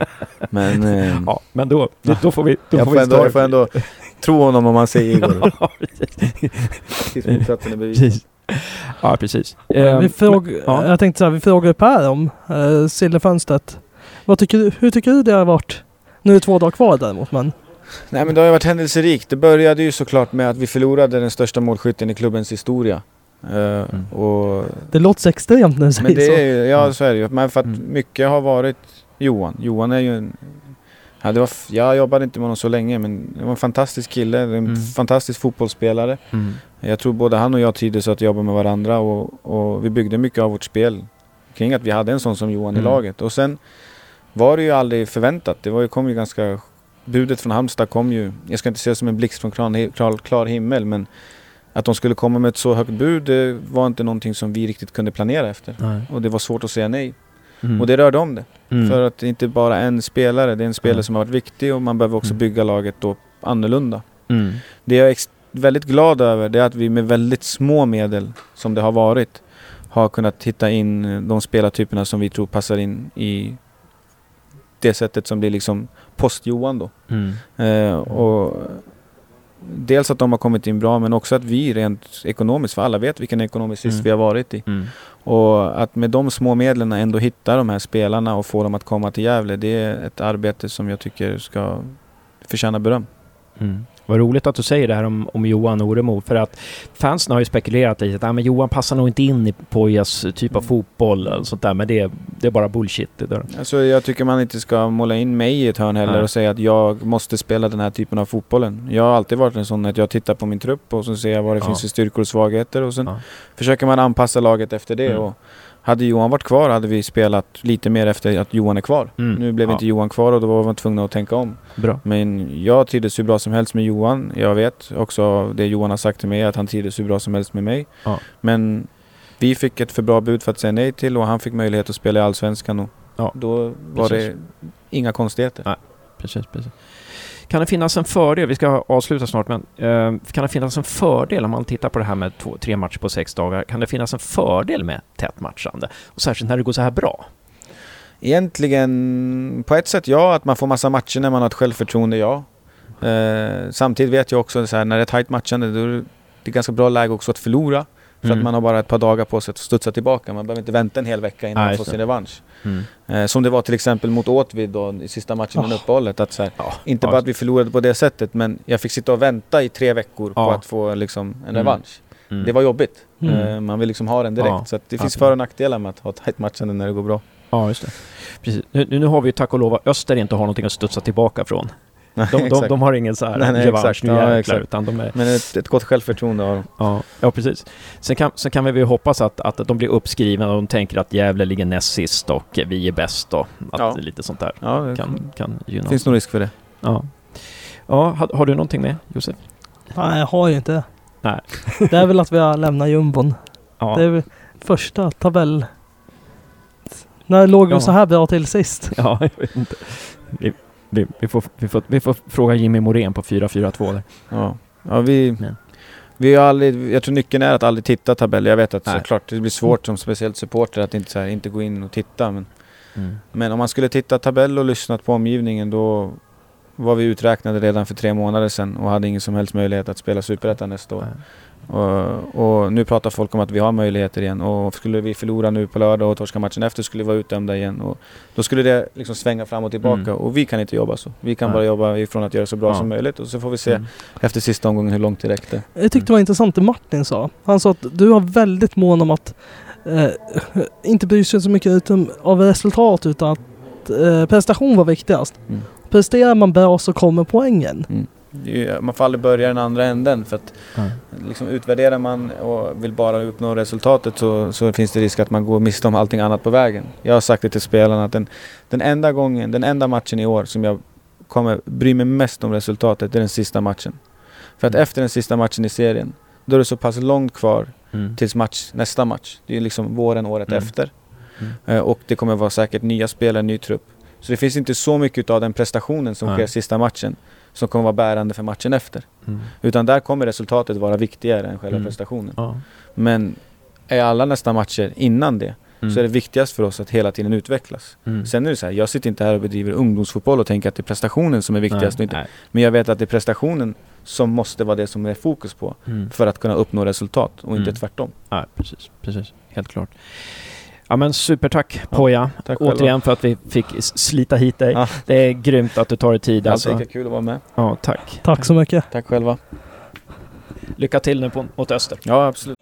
Men eh, Ja, men då, då, får vi... Då jag, får vi ändå, jag får ändå tro honom om man säger Igor. Ja. Tills motsatsen är bevisad. Ja, precis. Vi fråg, ja. Jag tänkte så här, vi frågade Per om uh, Sillefönstret. Vad tycker du, hur tycker du det har varit? Nu är det två dagar kvar däremot men Nej men det har ju varit händelserikt. Det började ju såklart med att vi förlorade den största målskytten i klubbens historia. Eh, och, det låter så extremt när du säger men det så. är ja så är det ju. Men för att Mm. mycket har varit Johan. Johan är ju en... Ja, det var, jag jobbade inte med honom så länge men det var en fantastisk kille, en Mm. fantastisk fotbollsspelare. Mm. Jag tror både han och jag trivdes att jobba med varandra och, och vi byggde mycket av vårt spel kring att vi hade en sån som Johan Mm. i laget. Och sen var det ju aldrig förväntat. Det var ju, kom ju ganska... Budet från Halmstad kom ju, jag ska inte säga som en blixt från klar, klar, klar himmel men att de skulle komma med ett så högt bud det var inte någonting som vi riktigt kunde planera efter. Nej. Och det var svårt att säga nej. Mm. Och det rörde om det. Mm. För att det inte bara en spelare, det är en spelare som har varit viktig och man behöver också Mm. bygga laget då annorlunda. Mm. Det jag är väldigt glad över det är att vi med väldigt små medel som det har varit har kunnat hitta in de spelartyperna som vi tror passar in i det sättet som blir liksom post-Johan då. Mm. Eh, och dels att de har kommit in bra men också att vi rent ekonomiskt, för alla vet vilken ekonomisk sist Mm. vi har varit i. Mm. Och att med de små medlen ändå hitta de här spelarna och få dem att komma till Gävle, det är ett arbete som jag tycker ska förtjäna beröm. Mm. Vad roligt att du säger det här om, om Johan Oremo för att fansen har ju spekulerat i att ah, men Johan passar nog inte in i Pojas typ av Mm. fotboll eller sånt där men det, är- det är bara bullshit. Det där. Alltså jag tycker man inte ska måla in mig i ett hörn heller Nej. och säga att jag måste spela den här typen av fotbollen. Jag har alltid varit en sån att jag tittar på min trupp och så ser jag vad det Ja. finns för styrkor och svagheter och sen Ja. försöker man anpassa laget efter det. Mm. Och hade Johan varit kvar hade vi spelat lite mer efter att Johan är kvar. Mm. Nu blev Ja. inte Johan kvar och då var man tvungna att tänka om. Bra. Men jag trivdes hur bra som helst med Johan. Jag vet också det Johan har sagt till mig att han trivdes hur bra som helst med mig. Ja. Men vi fick ett för bra bud för att säga nej till och han fick möjlighet att spela i Allsvenskan och Ja, då var precis. det inga konstigheter. Nej. Precis, precis. Kan det finnas en fördel, vi ska avsluta snart, men eh, kan det finnas en fördel om man tittar på det här med två, tre matcher på sex dagar? Kan det finnas en fördel med tätt matchande? Och särskilt när det går så här bra? Egentligen på ett sätt ja, att man får massa matcher när man har ett självförtroende, ja. Eh, samtidigt vet jag också så här, när det är tajt matchande då är det ganska bra läge också att förlora. För Mm. att man har bara ett par dagar på sig att studsa tillbaka. Man behöver inte vänta en hel vecka innan Nej, man får sin revansch. Mm. Eh, som det var till exempel mot Åtvid då i sista matchen innan Oh. uppehållet. Att så här, Ja, inte bara att vi förlorade på det sättet men jag fick sitta och vänta i tre veckor på Ja. att få liksom, en Mm. revansch. mm. Det var jobbigt. Mm. Eh, man vill liksom ha den direkt. Ja. Så det finns Ja. för och nackdelar med att ha tajt matchande när det går bra. Ja, just det. Precis. Nu, nu har vi ju tack och lov att Öster inte har någonting att studsa tillbaka från. De, de, Exakt. de har ingen så här Nej, nej, revansch, exakt. nu Ja, jäklar, exakt. utan de är... Men ett, ett gott självförtroende har de. Ja, ja precis. Sen kan, sen kan vi väl hoppas att, att de blir uppskrivna och de tänker att Gävle ligger näst sist och vi är bäst då. Att Ja. lite sånt där Ja, det kan, kan gynna finns nog risk för det. Ja. Ja, har, har du någonting med Josef? Nej, jag har ju inte det. Nej. Det är väl att vi har lämnat jumbon. Ja. Det är väl första tabell... När låg vi Ja. så här bra till sist? Ja, jag vet inte. Vi, vi, vi, får, vi, får, vi får fråga Jimmy Morén på 4-4-2 där. Ja, ja vi... Men. Vi har aldrig, jag tror nyckeln är att aldrig titta tabell. Jag vet att Nej. såklart det blir svårt som speciellt supporter att inte, så här, inte gå in och titta. Men, Mm. men om man skulle titta tabell och lyssnat på omgivningen då var vi uträknade redan för tre månader sedan och hade ingen som helst möjlighet att spela Superettan nästa år. Och, och nu pratar folk om att vi har möjligheter igen och skulle vi förlora nu på lördag och torska matchen efter skulle vi vara utdömda igen. Och då skulle det liksom svänga fram och tillbaka Mm. och vi kan inte jobba så. Vi kan Nej. bara jobba ifrån att göra så bra Ja. som möjligt och så får vi se Mm. efter sista omgången hur långt det räckte. Jag tyckte det var intressant det Martin sa. Han sa att du har väldigt mån om att eh, inte bry sig så mycket utom, av resultat utan att eh, prestation var viktigast. Mm. Presterar man bra så kommer poängen. Är ju- Man får aldrig börja den andra änden för att Nej. liksom utvärderar man och vill bara uppnå resultatet så, så finns det risk att man går miste om allting annat på vägen. Jag har sagt det till spelarna att den, den enda gången, den enda matchen i år som jag kommer bry mig mest om resultatet, det är den sista matchen. För att Mm. efter den sista matchen i serien, då är det så pass långt kvar Mm. tills match, nästa match. Det är liksom våren året Mm. efter. Mm. Eh, och det kommer vara säkert nya spelare, ny trupp. Så det finns inte så mycket av den prestationen som Nej. sker sista matchen som kommer vara bärande för matchen efter. Mm. Utan där kommer resultatet vara viktigare än själva Mm. prestationen. Ja. Men är alla nästa matcher innan det Mm. så är det viktigast för oss att hela tiden utvecklas. Mm. Sen är det så här, jag sitter inte här och bedriver ungdomsfotboll och tänker att det är prestationen som är viktigast. Nej, inte. Men jag vet att det är prestationen som måste vara det som det är fokus på Mm. för att kunna uppnå resultat och inte Mm. tvärtom. Nej, precis, precis. Helt klart. Ja men supertack Poja. Tack själva. Återigen för att vi fick slita hit dig. Ja. Det är grymt att du tar dig tid Alltid alltså. lika kul att vara med. Ja, tack. Tack så mycket. Tack själva. Lycka till nu på, mot Öster. Ja, absolut.